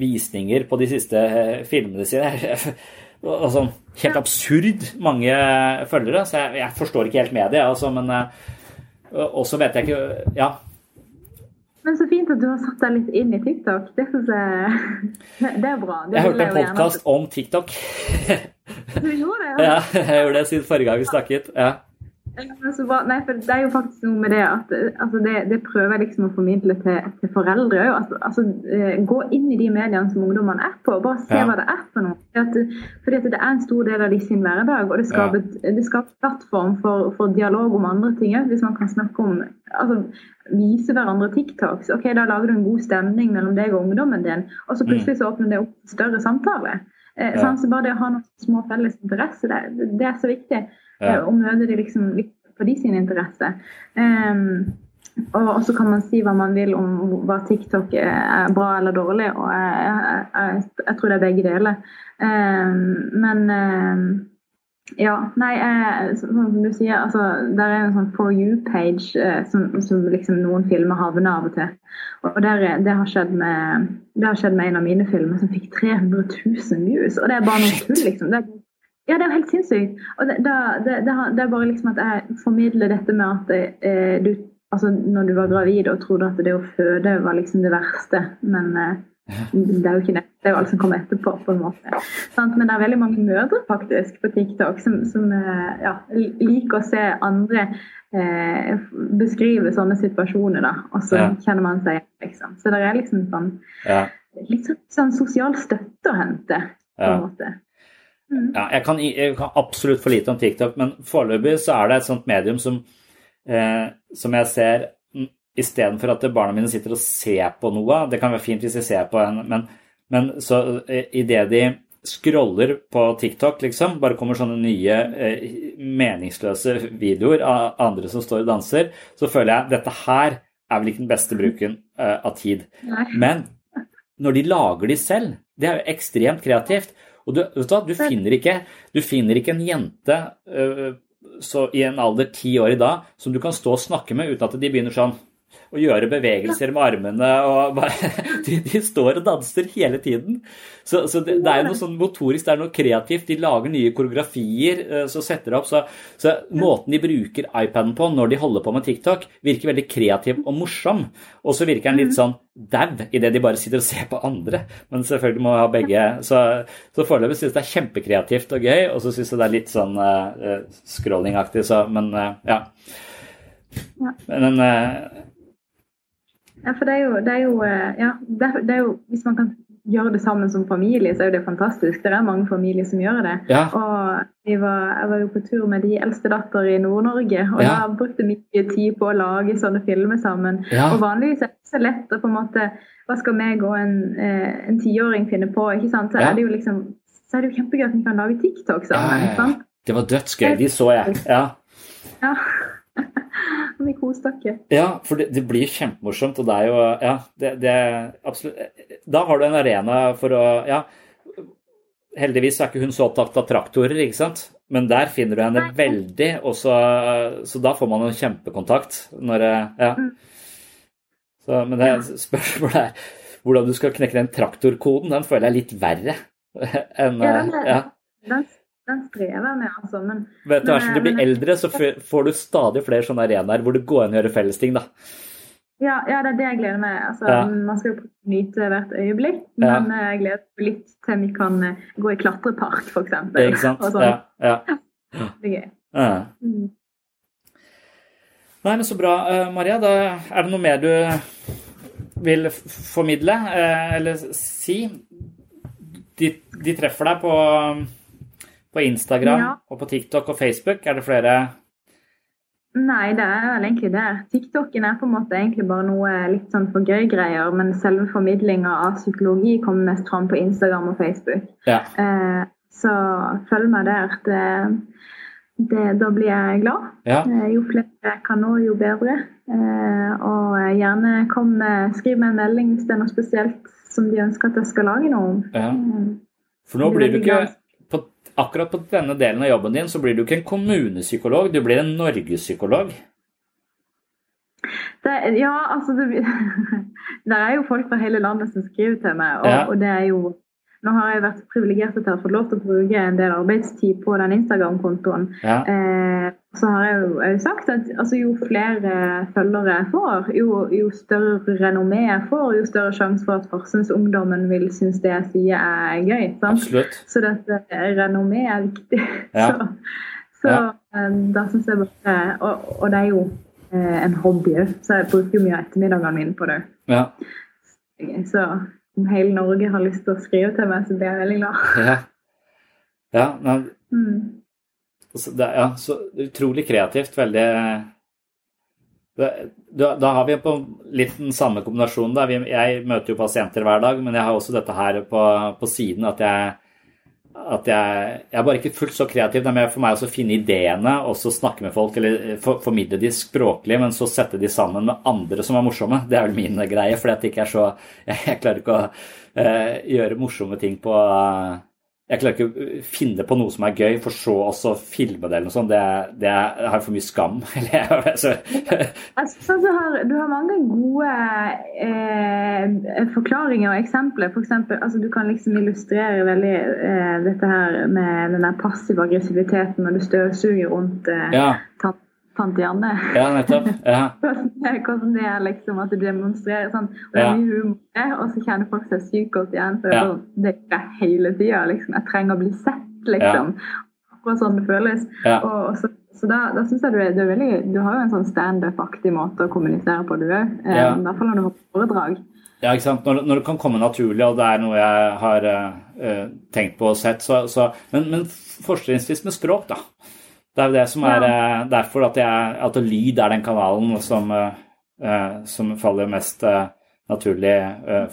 B: visninger på de siste eh, filmene sine. altså, helt absurd mange følgere, så jeg, jeg, forstår ikke helt med det. Altså, men uh, også vet jeg ikke Ja.
A: Men så fint at du har satt deg litt inn i TikTok. Det, jeg, det er bra. Det
B: jeg hørte en podkast om TikTok.
A: du gjorde det?
B: Ja, Ja, jeg gjorde det siden forrige gang vi snakket. ja.
A: Nei, for Det er jo faktisk noe med det at altså det, det, prøver jeg liksom å formidle til, til foreldre òg. Altså, altså, eh, gå inn i de mediene som ungdommene er på, og bare se ja. hva det er for noe. At, fordi at det er en stor del av de sin hverdag, og det skaper, ja. det skaper plattform for, for, dialog om andre ting òg. Hvis man kan snakke om altså, Vise hverandre TikToks. ok, Da lager du en god stemning mellom deg og ungdommen din, og så plutselig så åpner det opp større samtale. Eh, ja. Så bare det å ha noen små felles interesser, det, det er så viktig. Ja. Og møter møte de liksom på de sin interesse. Um, og så kan man si hva man vil om hva TikTok er bra eller dårlig, og jeg, jeg, jeg tror det er begge deler. Um, men um, ja, nei, jeg, som du sier, altså, der er en sånn For you-page uh, som, som, liksom noen filmer havner av og til. Og der, det, har skjedd med, det har skjedd med en av mine filmer som fikk 300 000 views. Og det er bare noe tull, liksom. Det er ja, det er helt sinnssykt. Og det, det, det, det, er bare liksom at jeg formidler dette med at eh, du Altså når du var gravid og trodde at det å føde var liksom det verste, men eh, det er jo ikke det. Det er jo alt som kommer etterpå, på en måte. Sant? Men det er veldig mange mødre faktisk på TikTok som, som eh, ja, liker å se andre eh, beskrive sånne situasjoner, da. Og så ja. kjenner man seg liksom. Så det er liksom sånn ja. litt sånn, sånn sosial støtte å hente, på en måte.
B: Mm. Ja, jeg kan, jeg kan, absolutt for lite om TikTok, men foreløpig så er det et sånt medium som, eh, som jeg ser Istedenfor at barna mine sitter og ser på noe, det kan være fint hvis de ser på en, men, men så eh, idet de scroller på TikTok, liksom, bare kommer sånne nye eh, meningsløse videoer av andre som står og danser, så føler jeg dette her er vel ikke den beste bruken eh, av tid. Men når de lager de selv, det er jo ekstremt kreativt. Og du, vet du, du, finner ikke, du finner ikke en jente uh, i en alder ti år i dag som du kan stå og snakke med uten at de begynner sånn og gjøre bevegelser med armene. og bare, de, de, står og danser hele tiden. Så, så det, det, er noe sånn motorisk, det er noe kreativt. De lager nye koreografier, eh, så setter opp. Så, så, måten de bruker iPaden på når de holder på med TikTok, virker veldig kreativ og morsom. Og så virker den litt sånn dau idet de bare sitter og ser på andre. Men selvfølgelig må vi ha begge. Så, så foreløpig syns jeg det er kjempekreativt og gøy, og så syns jeg det er litt sånn uh, scrollingaktig, så Men uh, ja. Men uh,
A: ja, for det er jo, det er jo, eh, ja, det er jo Hvis man kan gjøre det sammen som familie, så er jo det fantastisk. Det er mange familier som gjør det.
B: Ja.
A: Og var, jeg var jo på tur med de eldste datter i Nord-Norge, og ja. da brukte mye tid på å lage sånne filmer sammen. Ja. Og vanligvis er det så lett å på en måte Hva skal meg og en, eh, en tiåring finne på? ikke sant? Så er det jo liksom så er det jo kjempegøy at vi kan lage TikTok sammen. ikke sant?
B: Det var dødsgøy. De så jeg. Ja.
A: ja. Vi kose dere.
B: Ja, for det, det, blir kjempemorsomt. Og det er jo Ja, det, det absolutt Da har du en arena for å Ja. Heldigvis er ikke hun så opptatt av traktorer, ikke sant? Men der finner du henne veldig, og så, så da får man en kjempekontakt når Ja. Mm. Så, men det spørsmålet er hvordan du skal knekke den traktorkoden. Den føler jeg er litt verre enn
A: Ja, den er, ja den strever med, altså. Men,
B: Vet du, men, Som du blir men, eldre, så får du stadig flere sånne arenaer hvor det går an å gjøre fellesting, da.
A: Ja, ja, det er det jeg gleder meg. Altså, ja. Man skal jo nyte hvert øyeblikk, men ja. jeg gleder meg litt til vi kan eh, gå i klatrepark, f.eks.
B: Ikke sant. Sånn. Ja, ja.
A: Det er gøy.
B: Ja. Mm. Nei, men Så bra, Maria. Da er det noe mer du vil formidle, eh, eller si de, de treffer deg på, på Instagram ja. og på TikTok og Facebook. Er det flere
A: Nei, det er vel egentlig det. TikToken er på en måte egentlig bare noe litt sånn for gøy-greier, men selve formidlinga av psykologi kommer mest fram på Instagram og Facebook.
B: Ja.
A: Eh, så følg meg der. Det, det, da blir jeg glad.
B: Ja.
A: Eh, jo flere jeg kan nå, jo bedre. Eh, og gjerne kom, skriv meg en melding hvis det er noe spesielt som de ønsker at jeg skal lage noe om.
B: Ja. For nå blir du ikke Akkurat på denne delen av jobben din så blir du ikke en kommunepsykolog, du blir en norgespsykolog.
A: ja, altså det, det, er jo folk fra hele landet som skriver til meg, og,
B: ja.
A: og det er jo nå har jeg vært privilegert til å få lov til å bruke en del arbeidstid på den Instagram-kontoen.
B: Ja.
A: Eh, så har jeg jo, jeg sagt at altså, jo flere følgere jeg får, jo, jo, større renommé jeg får, jo større sjanse for at Farsens-ungdommen vil synes det jeg sier er gøy. Sant?
B: Absolutt.
A: Så dette renommé er viktig.
B: Ja.
A: så, så
B: ja.
A: eh, da syns jeg bare og, og, det er jo eh, en hobby òg, så jeg bruker jo mye av ettermiddagene mine på det.
B: Ja.
A: Så om hele Norge har lyst til å skrive til meg, så blir jeg veldig glad.
B: Ja, ja, men,
A: mm.
B: Det, ja så utrolig kreativt. Veldig da, da, har vi på litt den samme kombinasjonen. Da. Jeg møter jo pasienter hver dag, men jeg har også dette her på, på siden at jeg at jeg, jeg er bare ikke fullt så kreativ. Det er mer for meg å finne ideene og så snakke med folk, eller for, formidle de språklig, men så sette de sammen med andre som er morsomme. Det er vel min greie, for jeg, jeg klarer ikke å uh, gjøre morsomme ting på uh, jeg klarer ikke å finne på noe som er gøy, for så også filme det eller noe sånt. Det, det har for mye skam.
A: altså, du, har, du har mange gode eh, forklaringer og eksempler. For eksempel, altså, du kan liksom illustrere veldig eh, dette her med den der passive aggressiviteten når du støvsuger rundt eh,
B: ja
A: tante Janne.
B: Ja, nettopp. Ja.
A: Hvordan det er liksom at du demonstrerer sånn. Og det er mye humor, og så kjenner folk seg sykt godt igjen. For ja. det er hele tida. Liksom. Jeg trenger å bli sett, liksom. Akkurat sånn det føles.
B: Ja.
A: Og, og så, så, da, da syns jeg du er, du er, veldig Du har jo en sånn standup-aktig måte å kommunisere på, du òg. Eh, I hvert fall når du har foredrag.
B: Ja, ikke sant. Når, når, det kan komme naturlig, og det er noe jeg har uh, tenkt på og sett, så, så Men, men fortrinnsvis med språk, da. Det er jo det som er ja. Eh, derfor at, jeg, at lyd er den kanalen som, uh, som faller mest naturlig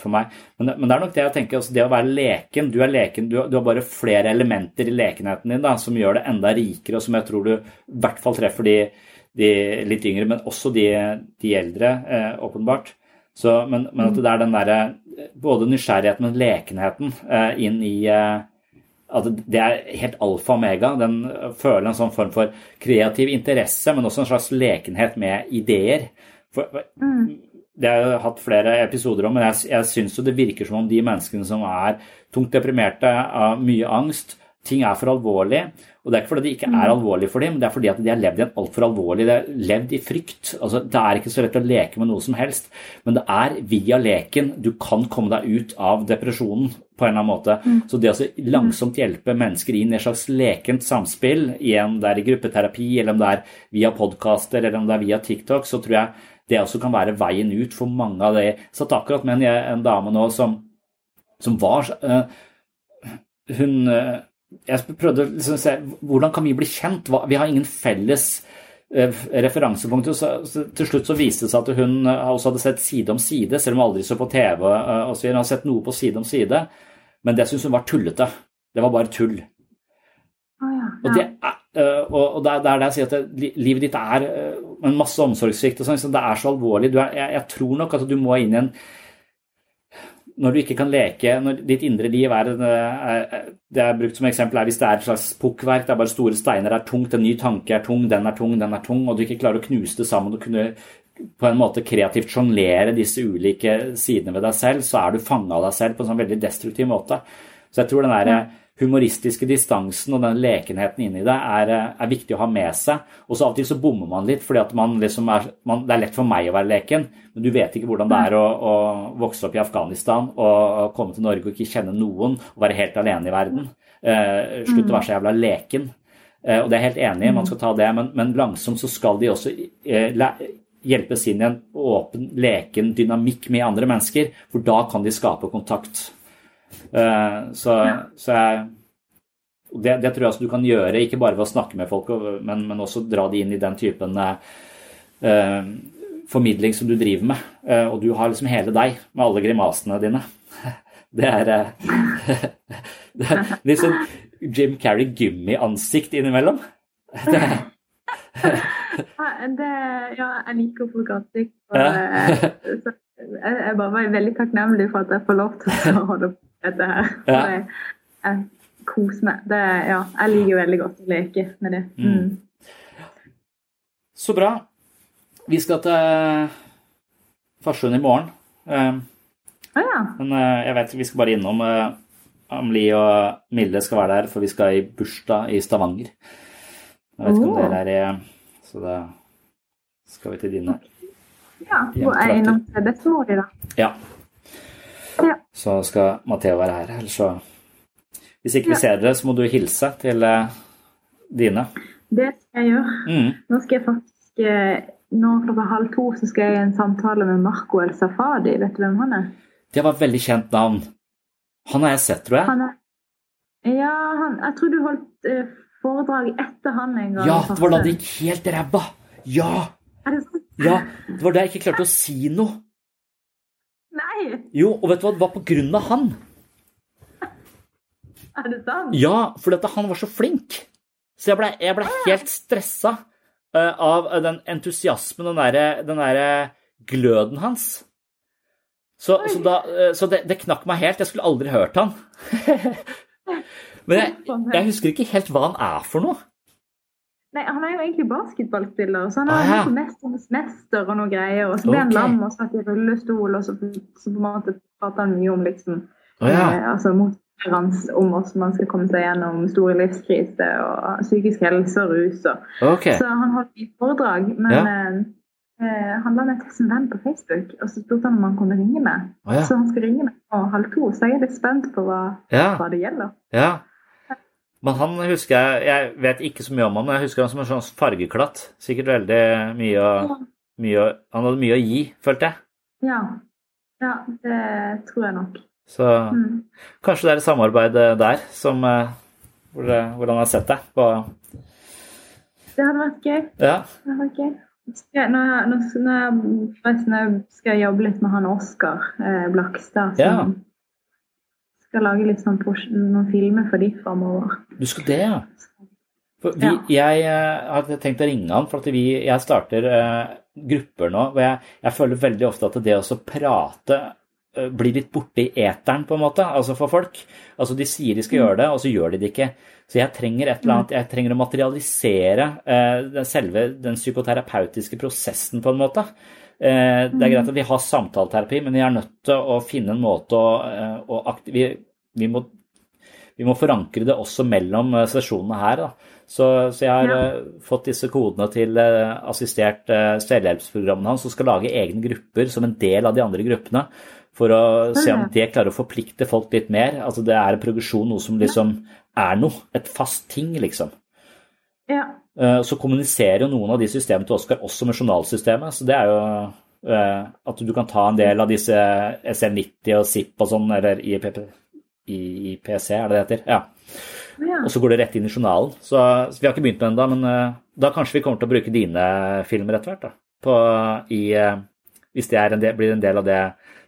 B: for meg. Men, men, det er nok det jeg tenker, altså det å være leken Du er leken, du, du har bare flere elementer i lekenheten din da, som gjør det enda rikere, og som jeg tror du i hvert fall treffer de, de litt yngre, men også de, de eldre, åpenbart. Så, men, men, at det er den derre både nysgjerrigheten, men lekenheten inn i at det er helt alfa og omega. Den føler en sånn form for kreativ interesse, men også en slags lekenhet med ideer. For, mm. Det har jeg hatt flere episoder om, men jeg, jeg syns jo det virker som om de menneskene som er tungt deprimerte av mye angst, ting er for alvorlig. Og det er ikke fordi det ikke er mm. alvorlig for dem, men det er fordi at de har levd i en altfor alvorlig De har levd i frykt. Altså, det er ikke så lett å leke med noe som helst, men det er via leken du kan komme deg ut av depresjonen på en eller annen måte. Mm. Så det å langsomt hjelpe mennesker inn i et slags lekent samspill, igjen det er i gruppeterapi, eller om det er via podkaster, eller om det er via TikTok, så tror jeg det også kan være veien ut for mange av det. Jeg satt akkurat med en, en dame nå som, som var uh, Hun uh, jeg prøvde å liksom se hvordan kan vi bli kjent. Vi har ingen felles eh, referansepunkter. Så, til slutt så viste det seg at hun eh, også hadde sett Side om side, selv om hun aldri så på TV. Eh, og så Hun hadde sett noe på Side om side, men det syntes hun var tullete. Det var bare tull.
A: Oh, ja.
B: Og, det er, og det er det jeg sier at livet ditt er en masse omsorgssvikt. Sånn, det er så alvorlig. Er, jeg, jeg tror nok at du må inn i en når du ikke kan leke når Ditt indre liv er, er Det er brukt som eksempel er hvis det er et slags pukkverk, det er bare store steiner, det er tungt, en ny tanke er tung, den er tung, den er tung, og du ikke klarer å knuse det sammen og kunne på en måte kreativt sjonglere disse ulike sidene ved deg selv, så er du fanga av deg selv på en sånn veldig destruktiv måte. Så jeg tror den der, humoristiske distansen og den lekenheten inni det er, er, viktig å ha med seg. Og så av og til så bommer man litt, fordi liksom er, man, det er lett for meg å være leken, men du vet ikke hvordan det er å, å vokse opp i Afghanistan og komme til Norge og ikke kjenne noen og være helt alene i verden. Eh, slutt å være så jævla leken. Eh, og det er jeg helt enig i, man skal ta det, men, men langsomt så skal de også eh, hjelpes inn i en åpen, leken dynamikk med andre mennesker, for da kan de skape kontakt. Uh, så, så jeg det, det, tror jeg du kan gjøre, ikke bare ved å snakke med folk, men, men også dra de inn i den typen eh, formidling som du driver med. Uh, og du har liksom hele deg, med alle grimasene dine. Det er, det er litt sånn Jim Carrey gummiansikt innimellom. Det,
A: det, ja, jeg liker folk ansikt. Og, ja. jeg, jeg bare var veldig takknemlig for at jeg får lov til å holde på dette her. Ja. Jeg, jeg, koser meg. Det, ja, jeg liker veldig godt å leke med det. Mm. Mm.
B: Så bra. Vi skal til Farsund i morgen. Um,
A: ah, ja.
B: Men uh, jeg vet vi skal bare innom uh, Amli og Mille skal være der, for vi skal i bursdag i Stavanger. Jeg vet ikke oh. om dere er i Så da skal vi til dine.
A: Ja, hvor er innom det bestemor i da?
B: Ja. Så skal Matheo være her. Ellers så Hvis ikke vi ser dere, så må du hilse til uh, dine.
A: Det skal jeg gjøre. Mm. Nå skal jeg faktisk uh, Nå klokka halv to så skal jeg i en samtale med Marco El Safadi. Vet du hvem han er?
B: Det var et veldig kjent navn. Han har jeg sett, tror jeg.
A: Er, ja, han, jeg tror du holdt uh, foredrag etter han en gang.
B: Ja, det var da det gikk helt ræva. Ja. Ja, det var da jeg ikke klarte å si noe.
A: Nei.
B: Jo, og vet du hva, det var på grunn av han.
A: Er det sant?
B: Ja, fordi at han var så flink. Så jeg ble, ble helt stressa uh, av den entusiasmen, den derre der gløden hans. Så, så, da, uh, så det, det, knakk meg helt. Jeg skulle aldri hørt han. Men jeg, jeg husker ikke helt hva han er for noe.
A: Nei, Han er jo egentlig basketballspiller, så han har ah, ja. Mesternes mester og noe greier. Og så ble han okay. lam og satt i rullestol, og så, så på en måte prater han mye om liksom ah, ja. eh, altså motstanderne om hvordan man skal komme seg gjennom store livskrise og psykisk helse og rus. Og.
B: Okay.
A: Så han holdt i foredrag, men ja. eh, eh han la meg til som venn på Facebook, og så spurte han om han kunne ringe meg. Oh, så han skal ringe meg på halv to, så jeg er litt spent på hva, hva det gjelder.
B: Ja. Men han husker jeg Jeg vet ikke så mye om han, men jeg husker han som en sånn fargeklatt. Sikkert veldig mye å, mye å Han hadde mye å gi, følte jeg.
A: Ja. Ja, det tror jeg nok.
B: Så mm. kanskje det er et samarbeid der som eh, hvor, hvor han har sett deg på
A: Det hadde vært gøy.
B: Ja.
A: Det hadde vært gøy. Skal, når, jeg, når, når, skal jeg jobbe litt med han Oskar eh, Blakstad, som ja skal lage litt sånn noen filmer for de framover.
B: Du skal det, ja? For vi, ja. Jeg hadde tenkt å ringe han, for at vi, jeg starter uh, grupper nå Og jeg, jeg, føler veldig ofte at det å prate uh, blir litt borte i eteren, på en måte, altså for folk. Altså De sier de skal mm. gjøre det, og så gjør de det ikke. Så jeg trenger et eller annet, jeg trenger å materialisere den selve den psykoterapeutiske prosessen, på en måte. Det er greit at vi har samtaleterapi, men vi er nødt til å finne en måte å, å vi, vi, må, vi, må, forankre det også mellom sesjonene her. Så, så, jeg har ja. fått disse kodene til assistert selvhjelpsprogrammene hans, som skal lage egne grupper som en del av de andre gruppene. For å se om det klarer å forplikte folk litt mer. Altså Det er en progresjon, noe som liksom er noe. Et fast ting, liksom.
A: Ja.
B: Eh, så kommuniserer jo noen av de systemene til Oskar også med journalsystemet. Så det er jo eh, at du kan ta en del av disse SL90 og ZIP og sånn, eller IPC, er det det heter? Ja. ja. Og så går det rett inn i journalen. Så, så vi har ikke begynt med det ennå, men uh, da kanskje vi kommer til å bruke dine filmer etter hvert. da, på, i, Hvis det en del, blir en del av det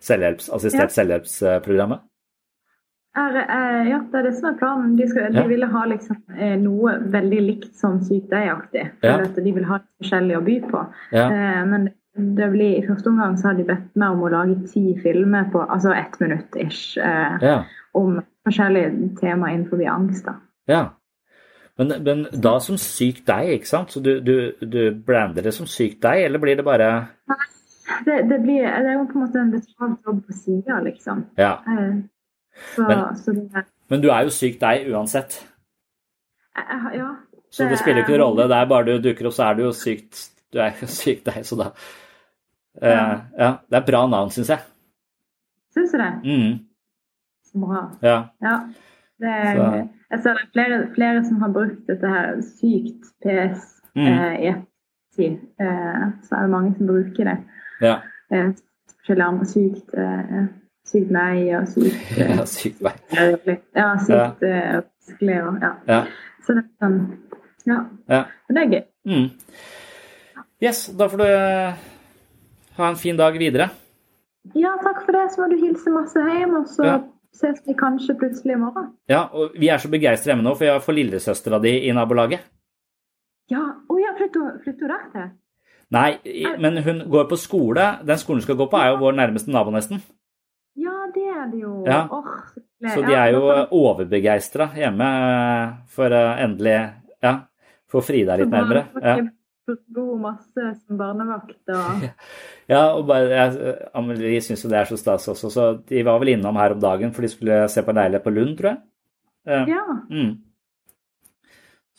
B: selvhjelps, assistert ja. selvhjelpsprogrammet.
A: Er, eh, ja, det er det som er planen. De, skal, de ville ha liksom, eh, noe veldig likt som Syk deg-aktig. Ja. De vil ha forskjellig å by på.
B: Ja.
A: Eh, men det blir, i første omgang så har de bedt meg om å lage ti filmer på altså ett minutt ish eh, om forskjellige temaer innenfor angst. da.
B: Ja. Men, men, da som Syk deg, ikke sant? Så du, du, du brander det som Syk deg, eller blir det bare
A: Nei, det, det, blir, det er jo på en måte en betalt jobb på sida, liksom.
B: Ja.
A: Eh, så,
B: men,
A: så det,
B: men, du er jo syk deg uansett.
A: Ja. Det,
B: så det spiller ikke noen rolle. Det er bare du dukker opp, så er du jo sykt Du er jo syk deg, så da ja. Uh, ja. Det er bra navn, syns jeg.
A: Syns du det?
B: Mm.
A: Så bra.
B: Ja.
A: ja. Er, jeg ser det er flere, flere, som har brukt dette her sykt PS mm. eh,
C: ettertid. eh, så er det mange som bruker det.
B: Ja.
C: Eh, Forskjellige andre sykt, eh, sykt nei og sykt eh,
B: ja sykt vei.
C: Ja, sykt eh, vanskelig og ja.
B: Ja.
C: Så det er sånn Ja.
B: ja.
C: Men det er gøy.
B: Mm. Yes, da får du eh, ha en fin dag videre.
C: Ja, takk for det. Så må du hilse masse hjem, og så
B: Ja.
C: ses vi kanskje plutselig i morgen.
B: Ja, og vi er så begeistra hjemme nå, for jeg får lillesøstera di i nabolaget.
C: Ja, å ja, flytter hun der til?
B: Nei, men hun går på skole. Den skolen hun skal gå på, er jo vår nærmeste nabo, nesten.
C: Er det jo.
B: Ja.
C: Oh, så.
B: Så de er jo overbegeistra hjemme eh, for å endelig ja, få Frida litt nærmere. Ja.
C: Bo masse som barnevakt og
B: Ja, og bare, Amelie syns jo det er så stas også, så de var vel innom her om dagen for de skulle se på en leilighet på Lund, tror jeg. Eh,
C: Ja.
B: Mm.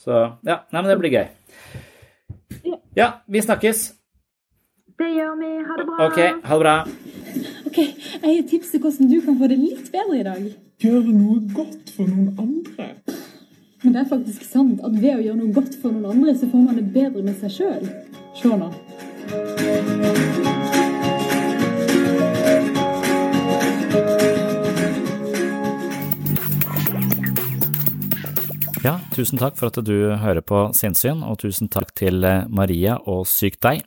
B: Så ja, nei, men det blir gøy. Ja, vi snakkes.
C: Det gjør vi. Ha det bra.
B: Ok, ha det bra.
A: Ok, Jeg har tips til hvordan du kan få det litt bedre i dag.
E: Gjøre noe godt for noen andre.
A: Men det er faktisk sant at ved å gjøre noe godt for noen andre, så får man det bedre med seg sjøl. Se nå.
B: Ja, tusen takk for at du hører på Sinnsyn, og tusen takk til eh, Maria og Syk deg.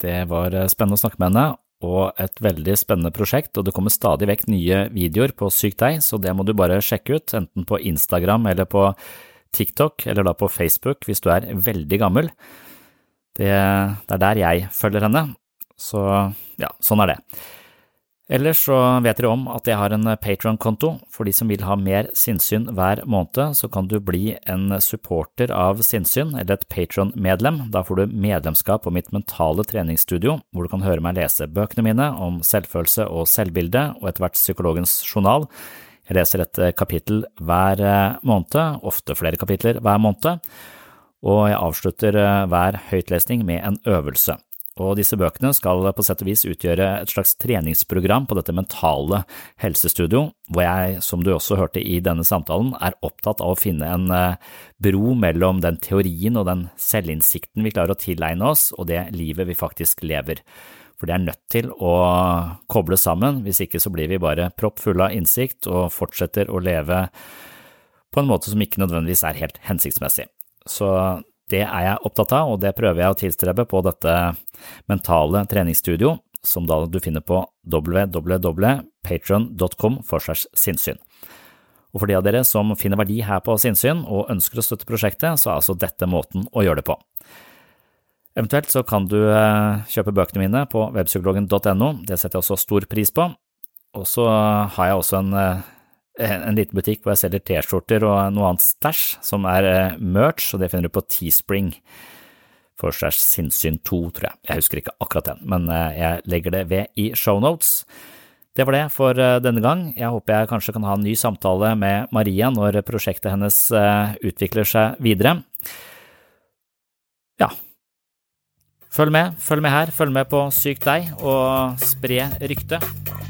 B: Det var eh, spennende å snakke med henne, og et veldig spennende prosjekt, og det kommer stadig vekk nye videoer på Syk deg, så det må du bare sjekke ut, enten på Instagram eller på TikTok, eller da på Facebook hvis du er veldig gammel. Det, det er der jeg følger henne, så ja, sånn er det. Ellers så vet dere om at jeg har en Patron-konto. For de som vil ha mer sinnssyn hver måned, så kan du bli en supporter av sinnssyn, eller et Patron-medlem. Da får du medlemskap på mitt mentale treningsstudio, hvor du kan høre meg lese bøkene mine om selvfølelse og selvbilde, og etter hvert psykologens journal. Jeg leser et kapittel hver eh, måned, ofte flere kapitler hver måned, og jeg avslutter eh, hver høytlesning med en øvelse. Og disse bøkene skal på sett og vis utgjøre et slags treningsprogram på dette mentale helsestudio, hvor jeg, som du også hørte i denne samtalen, er opptatt av å finne en eh, bro mellom den teorien og den selvinnsikten vi klarer å tilegne oss, og det livet vi faktisk lever. For det er nødt til å koble sammen, hvis ikke så blir vi bare proppfulle av innsikt og fortsetter å leve på en måte som ikke nødvendigvis er helt hensiktsmessig. Så det er jeg opptatt av, og det prøver jeg å tilstrebe på dette mentale treningsstudio, som da du finner på www.patron.com for segs sinnssyn. Og for de av dere som finner verdi her på sinnssyn og ønsker å støtte prosjektet, så er altså dette måten å gjøre det på. Eventuelt så kan du eh, kjøpe bøkene mine på webpsykologen.no, det setter jeg også stor pris på. Og så har jeg også en, eh, en liten butikk hvor jeg selger T-skjorter og noe annet stæsj, som er eh, merch, og det finner du på Teespring. For stæsj sinnssyn 2, tror jeg. Jeg husker ikke akkurat den, men jeg legger det ved i shownotes. Det var det for denne gang. Jeg håper jeg kanskje kan ha en ny samtale med Maria når prosjektet hennes utvikler seg videre. Ja, Følg med, følg med her, følg med på Syk deg, og spre ryktet.